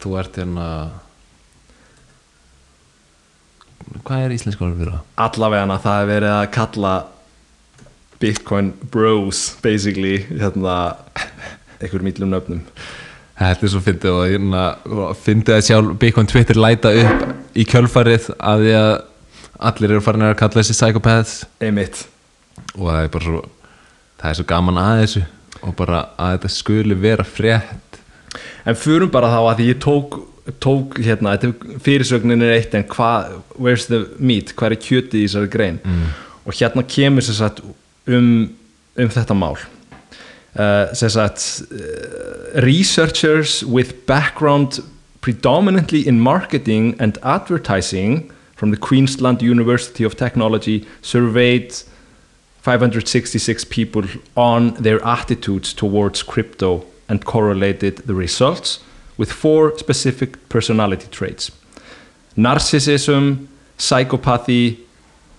Þú ert hérna hvað er íslensk orð fyrir það? allavega það er verið að kalla Bitcoin bros basically hérna einhverjum millum nöfnum Þetta er svo fyndið og og fyndið að sjálf Bitcoin Twitter læta upp í kjölfarið að því að allir eru farin að kalla þessi psychopaths. Einmitt, og það er bara svo það er svo gaman að þessu og bara að þetta skuli vera frétt. En förum bara þá að ég tók, tók hérna, þetta fyrirsögnin er eitt en hvað, where's the meat? Hvað er kjötið í þessari grein? Mm. og hérna kemur sér satt um, um þetta mál uh, sér satt uh, researchers with background predominantly in marketing and advertising from the Queensland University of Technology surveyed 566 people on their attitudes towards crypto and correlated the results with four specific personality traits. Narcissism, psychopathy,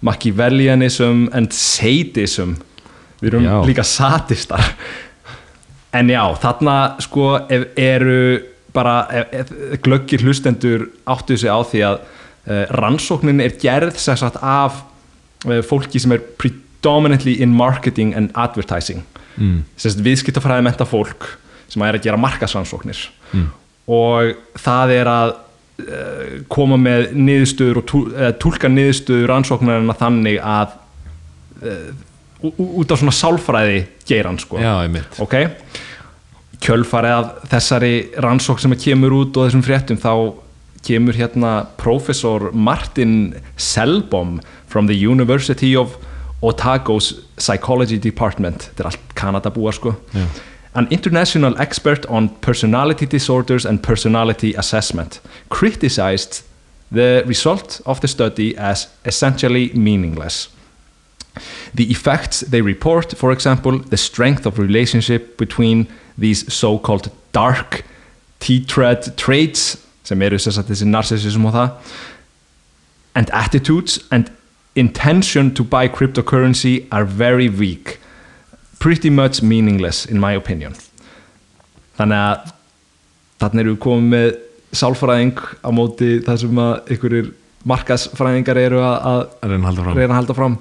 Machiavellianism and sadism. Við erum Já. líka sadistar en já, þarna sko ef, eru bara glöggir hlustendur áttu sig á því að uh, rannsóknin er gerð sagt af uh, fólki sem er predominantly in marketing and advertising mm. viðskiptafræði menta fólk sem er að gera markasrannsóknir Mm. og það er að uh, koma með niðurstöður og tú, uh, tólka niðurstöður rannsóknarina þannig að út af svona sálfræði geiran sko. Já, einmitt. Ok. Kjölfarið af þessari rannsók sem kemur út og þessum fréttum þá kemur hérna professor Martin Selbom from the University of Otago's Psychology Department. Þetta er allt Kanada búa sko. Já. an international expert on personality disorders and personality assessment criticized the result of the study as essentially meaningless the effects they report, for example, the strength of relationship between these so-called dark tetrad traits sem eru þess að þessi narcissism og það and attitudes and intention to buy cryptocurrency are very weak. Pretty much meaningless in my opinion. Þannig að þarna eru við komið með sálfræðing á móti það sem að einhverjir markaðsfræðingar eru að reyna að halda fram reyna að halda fram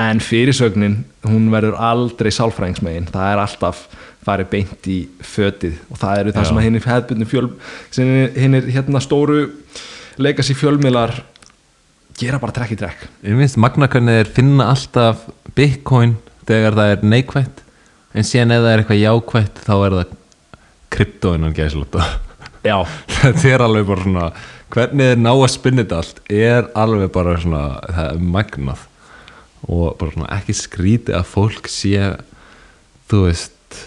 en fyrirsögnin, hún verður aldrei sálfræðingsmegin, það er alltaf farið beint í fötið. Og það eru það Já. sem hinn er hefðbundin fjöl sem hinn er hérna stóru legacy fjölmiðlar gera bara trekk í trekk Ég finnst magna hvernig þeir finna alltaf bitcoin þegar það er neikvætt. En síðan ef það er eitthvað jákvætt þá er það kryptóinan gæslóta já, þetta er alveg bara svona hvernig þeir ná að spinna þetta allt er alveg bara svona það er magnað og bara svona ekki skríti að fólk sé þú veist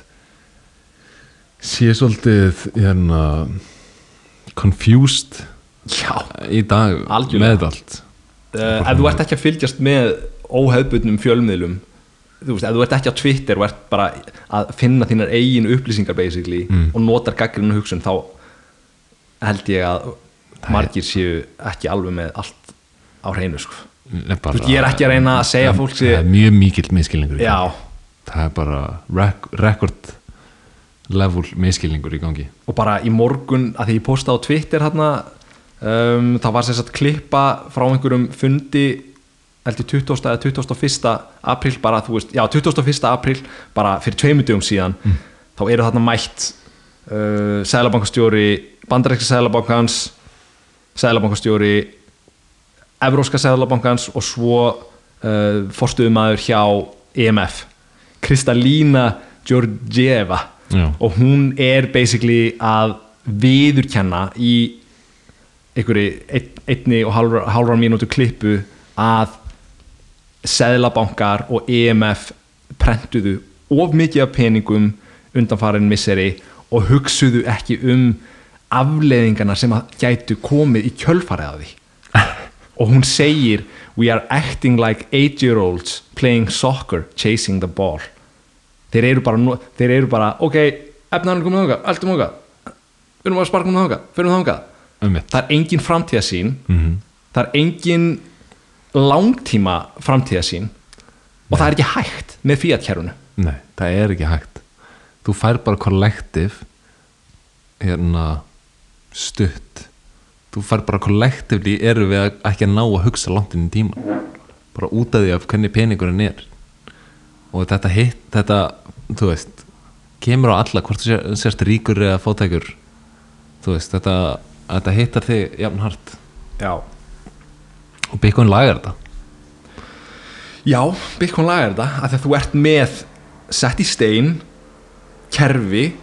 sé svolítið hérna confused já í dag Algjörlega. með allt uh, ef þú ert ekki að fylgjast með óhefbundnum fjölmiðlum þú veist, ef þú ert ekki á Twitter og ert bara að finna þínar eigin upplýsingar basically Mm. og notar gaggrinu hugsun þá held ég að margir séu ekki alveg með allt á hreinu sko. Þú veist, ég er ekki að reyna að segja fólk það er mjög mikill miskilningur það er bara rek rekord level miskilningur í gangi og bara í morgun að því ég posta á Twitter hérna um, það var sem sagt klippa frá einhverjum fundi heldur 20. eða 21. apríl bara þú veist, já 21. apríl bara fyrir tveimur dögum síðan þá eru þarna mætt uh, Sælabankastjóri bandarækska Sælabankans Sælabankastjóri Evróska Sælabankans og svo uh, forstuðumæður hjá EMF Kristalína Georgieva Já. og hún er basically að viðurkenna í einhverju ein, einni og hálfra, hálfra mínútu klippu að seðlabankar og EMF prentuðu of mikið af peningum undanfarin misseri og hugsuðu ekki um afleðingarna sem að gætu komið í kjölfarið af því og hún segir we are acting like eight year olds playing soccer chasing the ball. Þeir eru bara, þeir eru bara ok, efnaðan komið þangað, allt um þangað við erum að sparka um þangað, fyrir um mitt það er engin framtíðasín Mhm. það er engin langtíma framtíðasín og það er ekki hægt með fíatkerfunu Nei, það er ekki hægt. Þú fær bara kollektiv hérna stutt þú fær bara kollektivli eru við að- ekki að ná að hugsa langt inn í tíma bara út af því af hvernig peningurinn er. Og þetta hitt þetta, þú veist kemur á alla, hvort þú sér- sérst ríkur eða fátækur. Þú veist, þetta, þetta hittar þig jafn hart. Já, og Bitcoin lagar þetta. Já Bitcoin lagar þetta af því að þú ert með sett í stein kerfi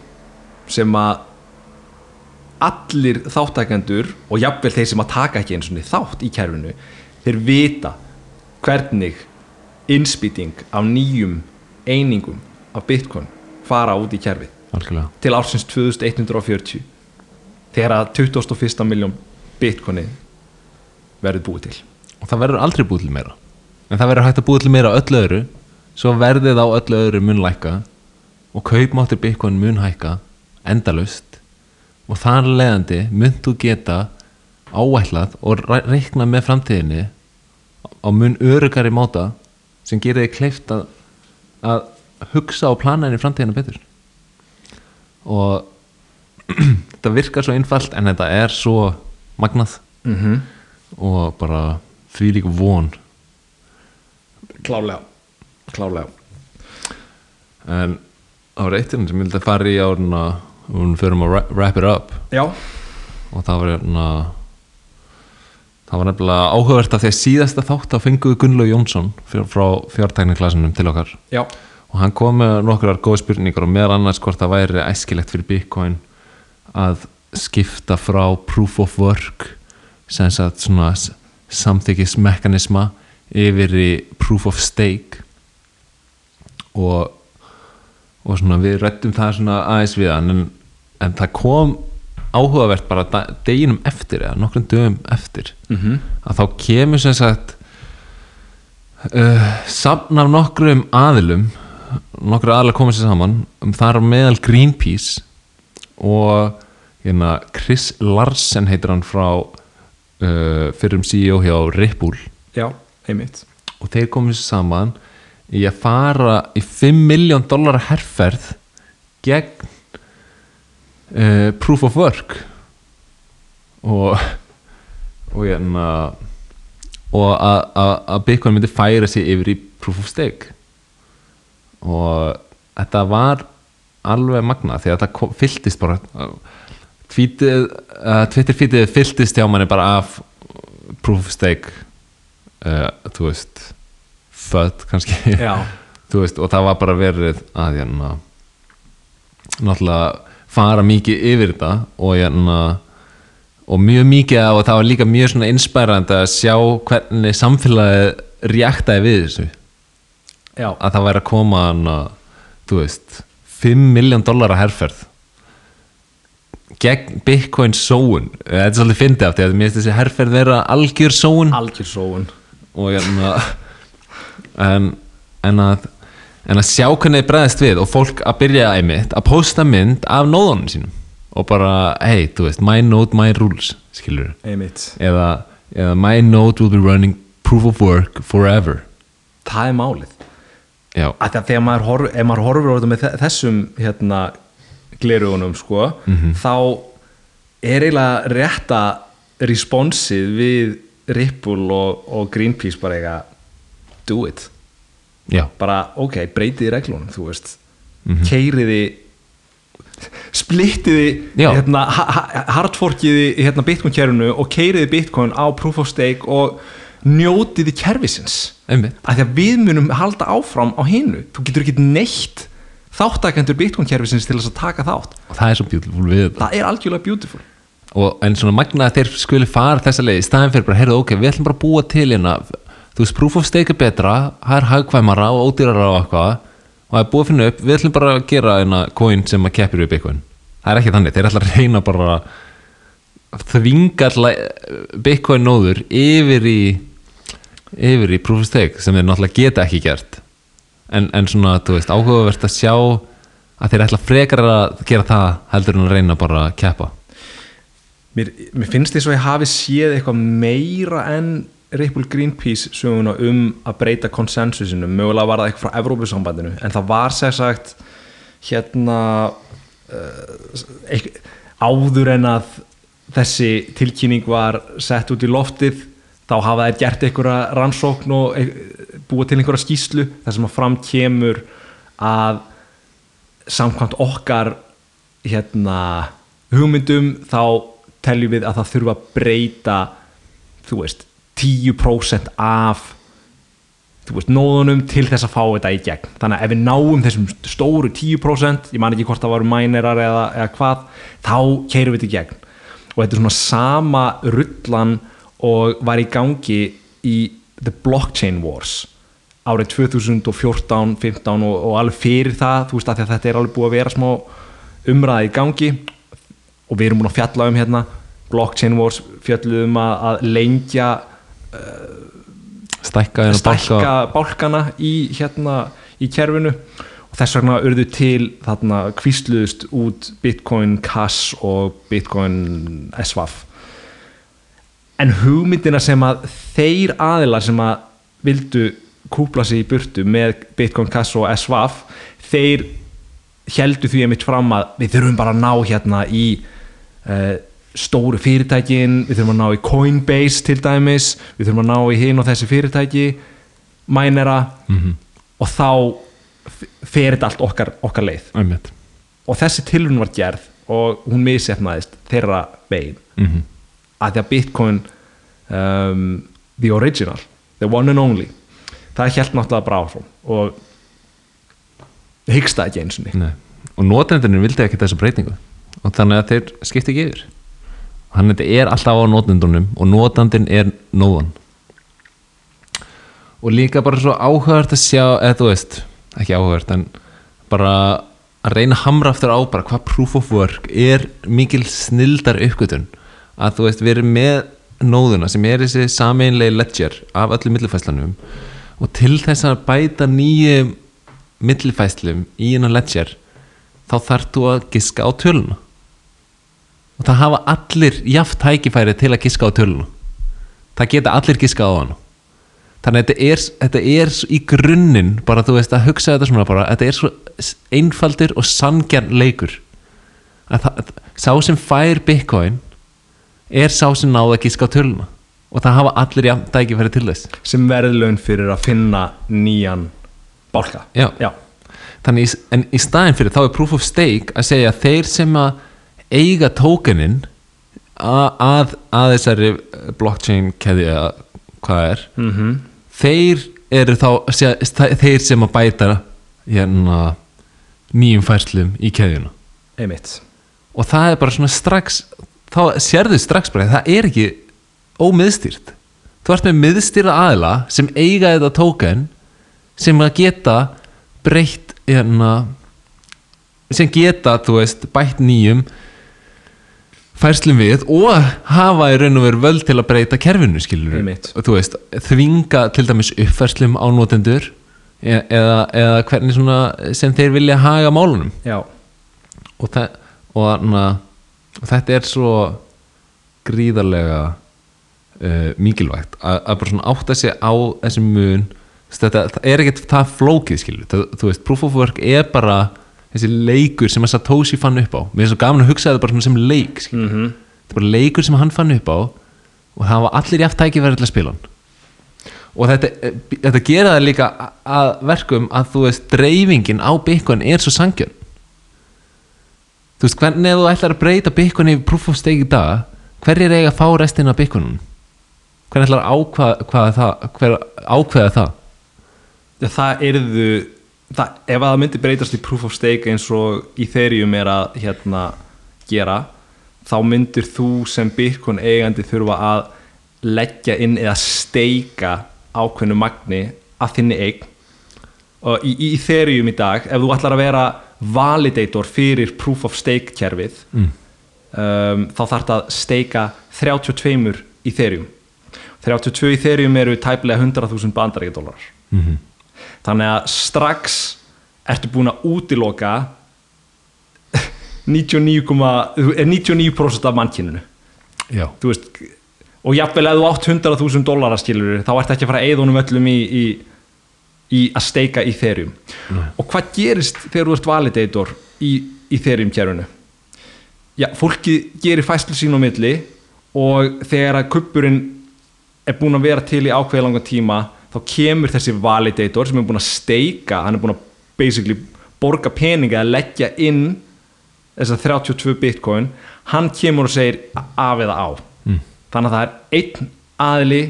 sem að allir þáttækendur og jafnvel þeir sem að taka ekki eins og þátt í kerfinu þeir vita hvernig innspýting af nýjum einingum af bitcoin fara út í kerfið. Algjörlega. Til ársins 2140 þegar að 21. miljón bitcoini verður búið til. Og það verður aldrei búið til meira. En það verður hægt að búið til meira öllu öðru svo verðið á öllu öðru mun lækka og kaupmáttur Bitcoin mun hækka endalaust og þar leiðandi mun þú geta áætlað og re- reikna með framtíðinni á mun örugari máta sem gerir þig kleift að, að hugsa og plana henni framtíðina betur. Og þetta virkar svo einfalt en þetta er svo magnað. Mm -hmm. og bara því líka von. Klálega klálega en á reytinu sem ég vildi að fara í áruna og við förum að wrap- it up. Já, og það var hérna það var nefnilega áhugavert að því að síðasta þátt að fenguðu Gunnlaug Jónsson fjár, frá fjártækniklassunum til okkar. Já, og hann kom með nokkrar góð spurningar og meðal annars hvort það væri æskilegt fyrir Bitcoin að skipta frá proof of work sem sagt svona samþykismekanisma yfir í proof of stake. Og og svona við rættum það svona aðeins við hann en, en það kom áhugavert bara deginum eftir eða nokkrum dögum eftir. Mm að þá kemur sem sagt uh, safn af nokkrum aðilum nokkru aðilar komið sér saman um þar meðal Greenpeace og hérna, Chris Larsen heitir hann frá uh, fyrrum CEO hjá Ripple já, einmitt. Og þeir komið sér saman í að fara í 5 miljón dólar herrferð gegn uh, proof of work. Og og hérna og að, að, að Bitcoin myndi færa sig yfir í proof of stake. Og þetta var alveg magna því að þetta fylltist bara tvítið, uh, Twitter feedið fylltist hjá manni bara af proof of stake. Uh, þú veist född kannski. Veist, og það var bara verið að hérna náttúrulega fara mikið yfir þetta og hérna og mjög mikið og það var líka mjög svona inspærandi að sjá hvernig samfélagið reaktaði við þessu. Já, að það væri að koma hana, þú veist 5 miljón dólar að herferð gegn Bitcoin sóun. Þetta er svolítið fyndið af því að mér finnst þessi herferð vera algjör sóun. Algjör sóun. Og hérna en, en að en að sjá hvernig þið bregðast við og fólk að byrja einmitt að posta mynd af nóðunum sínum. Og bara, hey, þú veist, my node, my rules skilur eða, eða my node will be running proof of work forever. Það er málið. Þegar maður horfir, ef maður þetta með þe- þessum hérna glerugunum sko, þá er eiginlega rétta responsið við Ripple og, og Greenpeace bara eitthvað do it já, bara ok, breytiði reglunum þú veist, keiriði splittiði hérna, ha- ha- hardforkiði hérna bitcoin kerfinu og keiriði bitcoin á proof of stake og njótiði kerfisins. Einmitt. Að því að við munum halda áfram á hinu. Þú getur ekki neitt þáttakendur bitcoin kerfisins til þess að taka þátt. Og það er svo beautiful við það er algjörlega beautiful. Og en svona magna að þeir skuli fara þessa leið í staðin fyrir bara, heyrðu, ok, við ætlum bara að búa til hérna, þú veist, proof of stake er betra það er hagkvæmara og ódýrara og eitthvað. Og það er búið að finna upp, við ætlum bara að gera hérna coin sem að keppir við Bitcoin. Það er ekki þannig, þeir ætla að reyna bara að þvinga Bitcoin nóður yfir í yfir í proof of stake sem þeir náttúrulega geta ekki gert. En, en svona, þú veist, áhugavert að sjá að þeir ætla frekar að gera það heldur en að reyna bara að keppa. Mér, mér finnst þess að ég hafi séð eitthvað meira en Ripple Greenpeace söguna um að breyta konsensusinu, mögulega var það eitthvað frá Evrópusambandinu, en það var sér sagt hérna uh, áður en að þessi tilkynning var sett út í loftið þá hafa þær gert einhverja rannsókn og e- búið til einhverja skýslu þar sem að fram kemur að samkvæmt okkar hérna hugmyndum þá teljum við að það þurfa að breyta þú veist 10% af veist, nóðunum til þess að fá þetta í gegn. Þannig að ef við náum þessum stóru 10% ég man ekki hvort það varu mænerar eða, eða hvað, þá keirum við þetta í gegn. Og þetta er svona sama rullan og var í gangi í The Blockchain Wars árið 2014, 15 og, og alveg fyrir það, þú veist að þetta er alveg búið að vera smá umræði í gangi. Og við erum búin að fjalla um hérna Blockchain Wars fjalluðum að, að lengja stækka, stækka bálkana í hérna í kerfinu. Og þess vegna urðu til þarna kvísluðust út Bitcoin Cash og Bitcoin SWAF en hugmyndina sem að þeir aðilar sem að vildu kúpla sig í burtu með Bitcoin Cash og SWAF þeir heldu því einmitt fram að við þurfum bara að ná hérna í uh, stóru fyrirtækin við þurfum að ná í Coinbase til dæmis við þurfum að ná í hinn og þessi fyrirtæki mænera Mhm. og þá fer þetta allt okkar, okkar leið. Einmitt. Og þessi tilrun var gerð og hún misefnaðist þeirra veginn mm að því að Bitcoin um, the original, the one and only það held náttúrulega bara áfram og hyggst það ekki eins og Nei. og notendunum vildi ekki þessa breytingu. Og þannig að þeir skipti ekki yfir þetta er alltaf á notendunum og notandin er nóðan og líka bara svo áhugavert að sjá eða þú veist, ekki áhugavert en bara að reyna að hamra aftur á bara hvað proof of work er mikil snildar uppgötun að þú veist, við erum með nóðuna sem er þessi sameinlegi ledger af öllum millifæslanum og til þess að bæta nýju millifæslum í hennar ledger þá þarf þú að giska á töluna og það hafa allir jaft tækifæri til að giska á töluna. Það geta allir giska á hana. Þannig að þetta er, þetta er í grunninn bara þú veist að hugsa þetta svona bara þetta er svo einfaldur og sangjarn leikur. Að það, sá sem fær bitcoin er sá sem náða að giska á töluna. Og það hafa allir jafn tækifæri til þess. Sem verðlaun fyrir að finna nýjan bálka. Já. já, þannig en í staðin fyrir þá er proof of stake að segja að þeir sem að eiga tókenin að, að, að þessari blockchain keði eða hvað er mm þeir eru þá þeir sem að bæta hérna nýjum færslum í keðjuna. Einmitt. Og það er bara svona strax þá sérðu strax bara að það er ekki ómiðstýrt. Þú ert með miðstýra aðila sem eiga þetta tóken sem að geta breytt hérna, sem geta þú veist bætt nýjum færslum við og hafa í raun og veru völd til að breyta kerfinu skilur og þú veist þvinga til dæmis uppfærslum á notendur e- eða, eða hvernig svona sem þeir vilja haga málunum. Já, og, og, na, og þetta er svo gríðarlega uh, mikilvægt að, bara svona átta sig á þessum mun. Þetta, er ekkert það flókið skilur það, þú veist, proof of work er bara þessi leikur sem að Satoshi fann upp á. Mér er svo gaman að hugsa þetta bara sem leik mm þetta er bara leikur sem hann fann upp á og það var allir jafn tækifæri til að spila hann. Og þetta, þetta gera það líka að verkum að þú veist dreifingin á Bitcoin er svo sangjörn þú veist hvernig þú ætlar að breyta Bitcoin í proof of stake í dag hverjir eiga að fá restina af Bitcoinum hvernig ætlar að ákvaða, hvaða það, hver, ákveða það? Það yrðu það, ef að það myndi breytast í proof of stake eins og Ethereum er að hérna gera þá myndir þú sem Bitcoin eigandi þurfa að leggja inn eða steika ákveðnu magni að þinni eign og í, í Ethereum í dag ef þú ætlar að vera validator fyrir proof of stake kerfið mm. um, þá þarf það að steika 32 Ethereum 32 Ethereum eru tæplega 100.000 bandaríkjadólarar Mm -hmm. Þannig að strax ertu búin að útiloka 99, þú- er 99% af mannkyninu. Veist og jafnvel ef þú átt 100.000 dólar skilur þá ert ekki að fara að eyða honum öllum í, í, í að steika í þeirjum og hvað gerist þegar þú ert validator í, í þeirjum kjærunu já, fólki gerir fæslu sín á milli og þegar að kuppurinn er búin að vera til í ákveði langa tíma þá kemur þessi validator sem er búin að steika, hann er búin að basically borga peninga að leggja inn þessar 32 bitcoin hann kemur og segir af eða á. Mm. þannig að það er einn aðili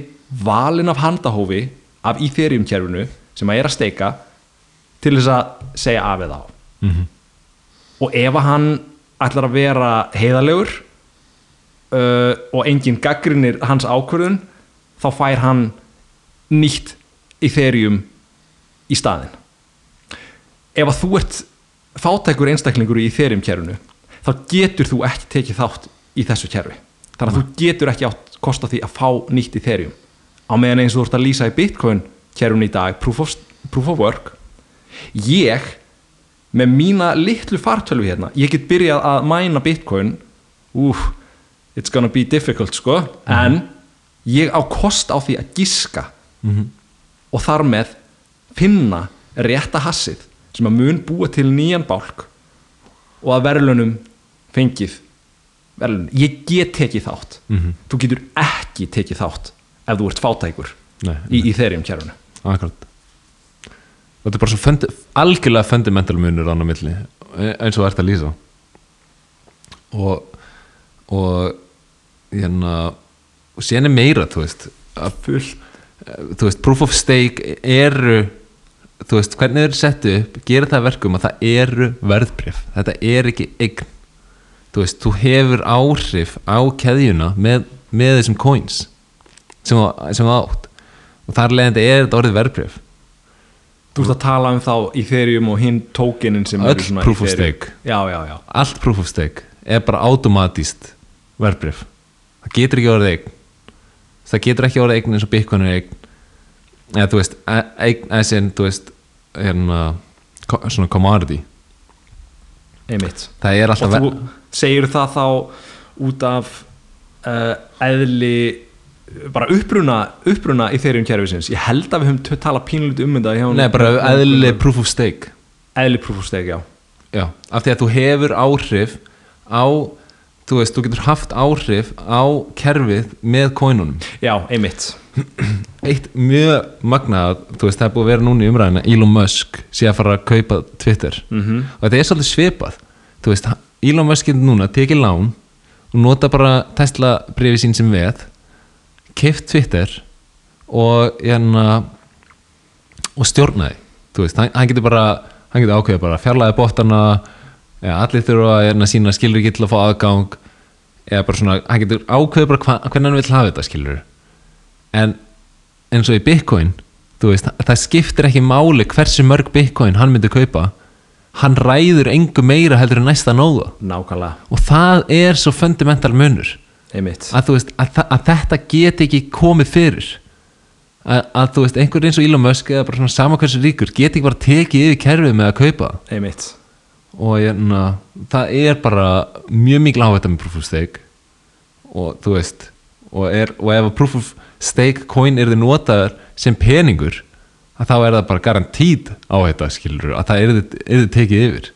valin af handahófi af Ethereum kerfinu sem að er að steika til þess að segja af eða á. Mm og ef að hann ætlar að vera heiðalegur uh, og enginn gaggrinir hans ákvörðun þá fær hann nýtt Ethereum í staðinn. Ef að þú ert fátækur einstaklingur í Ethereum kerfinu þá getur þú ekki tekið þátt í þessu kerfi. Þannig að þú getur ekki átt kosta því að fá nýtt Ethereum. Á meðan eins og þú ert að lýsa í Bitcoin kerfinu í dag proof of, proof of work ég með mína litlu fartölu hérna ég get byrjað að mæna bitcoin. Úf, it's gonna be difficult sko, en ég á kost á því að giska og þar með finna rétta hassið sem að mun búa til nýjan bálk og að verðlunum fengið verðlunum, ég get tekið þátt. Mhm. þú getur ekki tekið þátt ef þú ert fátækur Nei, í, í þeirrim kjærunu Akkurat. Þetta er bara svo fundi, algjörlega fundamental munur án á milli e- eins og ert að lýsa. Og og hérna og er meira, þú veist að full, þú veist, proof of stake eru þú veist, hvernig þeir settu upp, gera það að verkum að það eru verðbrif, þetta er ekki eign, þú veist, þú hefur áhrif á keðjuna með, með þessum coins sem þú átt. Og þar leiðandi er þetta orðið verðbrif Þú ert að tala um þá Ethereum og hinn tókinin sem Öll eru svona proof of stake. Já, já, já. Allt proof of stake er bara automatíst verðbrif það getur ekki orðið eign það getur ekki orðið eign eins og Bitcoin er eign. Eða þú veist e- eign eða sem þú veist hérna, svona commodity. Einmitt. Það er Og alltaf þú ver- segir það þá út af uh, eðli bara uppruna, uppruna Ethereum kerfisins. Ég held að við höfum talað pínlítið um þetta. Nei, bara eðli proof of stake. Eðli proof of stake, já. Já, af því að þú hefur áhrif á þú veist, þú getur haft áhrif á kerfið með kóinunum já, einmitt. Eitt mjög magnað þú veist, það er búið að vera núna í umræðina Elon Musk sé að fara að kaupa Twitter. Mm og þetta er svolítið svipað. Þú veist, Elon Musk getur núna tekið lán og nota bara Tesla brefi sín sem veð keift Twitter og hérna og stjórnaði þú veist, hann, hann getur bara hann getur ákveðið bara fjarlæði bóttana eða allir þurfa að hérna, sína skilur ekki til að fá aðgang. Eða bara svona, hann getur ákveðið bara hva, hvernig hann vil hafa þetta skilur en eins og í Bitcoin þú veist, það skiptir ekki máli hversu mörg Bitcoin hann myndi kaupa. Hann ræður engu meira heldur en næsta nóða. Nákvæmlega, og það er svo fundamental munur. Einmitt. Að, þú veist, að, að þetta get ekki komið fyrir. Að, að þú veist, einhver eins og Elon Musk eða bara svona sama hversu ríkur get ekki bara tekið yfir kerfið með að kaupa. Einmitt, og hérna, það er bara mjög mikil áhætta með proof of stake. Og þú veist og, er, og ef proof of stake coin er þið notaður sem peningur þá er það bara garantít áhætta skilur, að það er þið tekið yfir.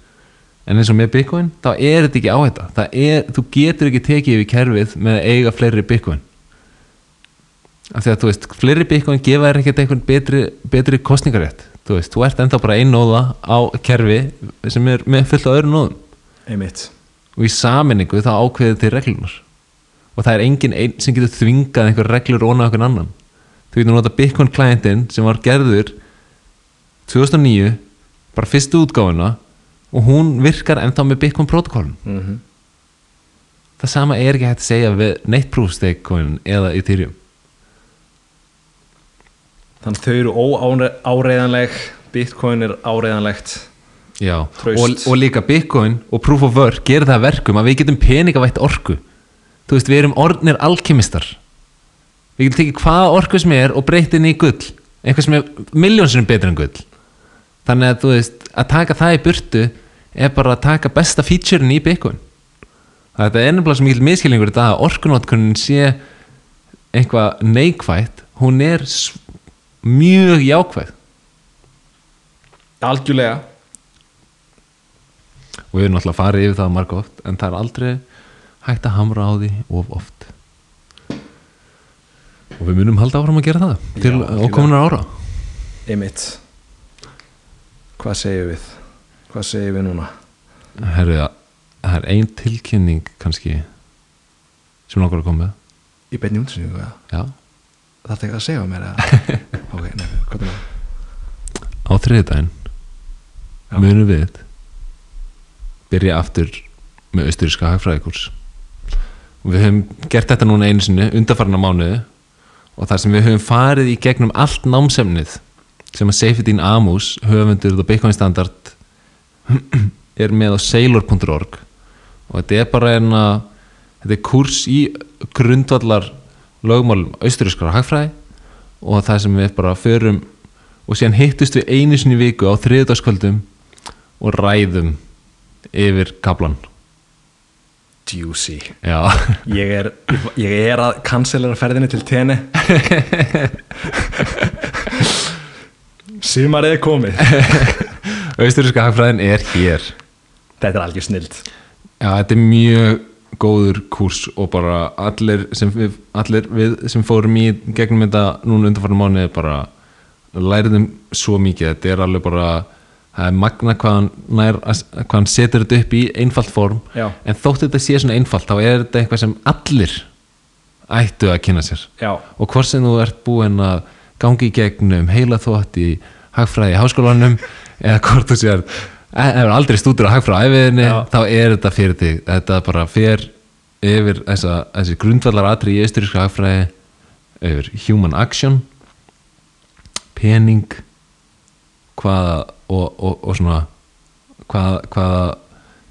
En eins og með bitcoin þá er þetta ekki áhætta. Það er, þú getur ekki tekið yfir kerfið með að eiga fleiri bitcoin. Af því að þú veist fleiri bitcoin gefa þér ekkert einhvern betri, betri kostningarétt þú veist, þú ert ennþá bara einn nóða á kerfi sem er með fullt á öðrum nóðum. Einmitt. Og í saminningu þá ákveðið til reglunar og það er engin einn sem getur þvingað einhver reglur óna okkur annan. Þú getur nota Bitcoin klientinn sem var gerður 2009 bara fyrstu útgáfuna og hún virkar ennþá með Bitcoin protokollum mm það sama er ekki hægt að segja við neitt coin eða Ethereum þannig þau eru óáreiðanleg bitcoin er áreiðanlegt. Já, og, og líka Bitcoin og Proof of Work gerir það að verkum að við getum peningavætt orku. Þú veist, við erum orðnir alkymistar við getum tekið hvaða orku sem er og breytið inn í gull. Eitthvað sem er miljónsinnum betur en gull. Þannig að þú veist, að taka það í burtu er bara að taka besta featurein í Bitcoin. Þetta er ennumlega svo mikil miskilningur dag að orkunotkunin sé eitthvað neikvætt. Hún er s- mjög jákvæð. Algjörlega. Og við erum náttúrulega farið yfir það marga oft en það er aldrei hægt að hamra á því of oft. Og við munum halda áfram að gera það til Já, algjörlega. okkomunar ára. Einmitt. Hvað segjum við? Hvað segjum við núna? Herri, það er ein tilkynning kannski sem langar að koma með. Í beinni útsynningu eða? Já, það ekki að segja mér ok, nei, hvað er það á þriðdæn munum við byrja aftur með austuríska hagfræðikurs. Og við höfum gert þetta núna einu sinni undarfarna mánuði og þar sem við höfum farið í gegnum allt námsefnið sem að Seyfedin Amus höfundur og Bitcoin Standard er með á sailor.org og þetta er bara en að þetta er kurs í grundvallar lögmálum austurískara hagfræði og það sem við bara förum og síðan hittust við einu sinni viku á þriðdagskvöldum og ræðum yfir kaplan juicy. Já, ég er, ég er að cancelera ferðinni til tenni sumarið er komið. Austuríska hagfræðin er hér. Þetta er algjör snild. Já, þetta er mjög góður kurs og bara allir sem við, allir við sem fórum í gegnum þetta núna undanfarnar mánuði bara læriðum svo mikið. Þetta er alveg bara það er magna hvað hann, nær, hvað hann setur þetta upp í einfalt form. Já. en þótt þetta sé svona einfalt þá er þetta eitthvað sem allir ættu að kynna sér. Já, og hvort sem þú ert búinn að gangi í gegnum heila þótt í hagfræði háskólanum eða hvort þú sér hefur aldrei stúdur á hagfræði æfiðinni Já. þá er þetta fyrir þig þetta bara fer yfir þessa, þessi grundvallar atri í austuríska hagfræði yfir human action pening hvaða og, og, og svona hvaða hvaða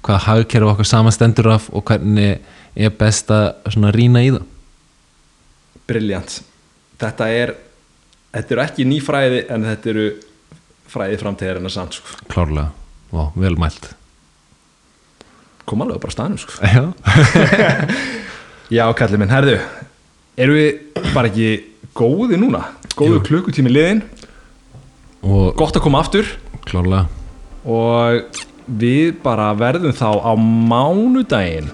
hvaða hagkerfi okkar samanstendur af og hvernig er best að rýna í það briljant þetta er þetta eru ekki ný fræði en þetta eru fræði framtíðarinn að samt sko. klárlega og vel mælt. Kom alveg bara á staðnum sko. já, já, kallið minn, herðu eru við bara ekki góði núna? Góðu Jú. klukkutími liðin og gott að koma aftur. Klárlega. Og við bara verðum þá á mánudaginn.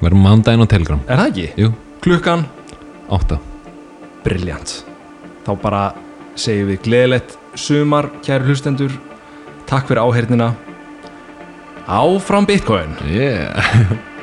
Verðum mándaginn á Telegram. Er það ekki? Jú, Klukkan, 8 briljant Þá bara segjum við gleðilegt sumar, kæri hlustendur Takk fyrir áheyrnina. Áfram Bitcoin. Yeah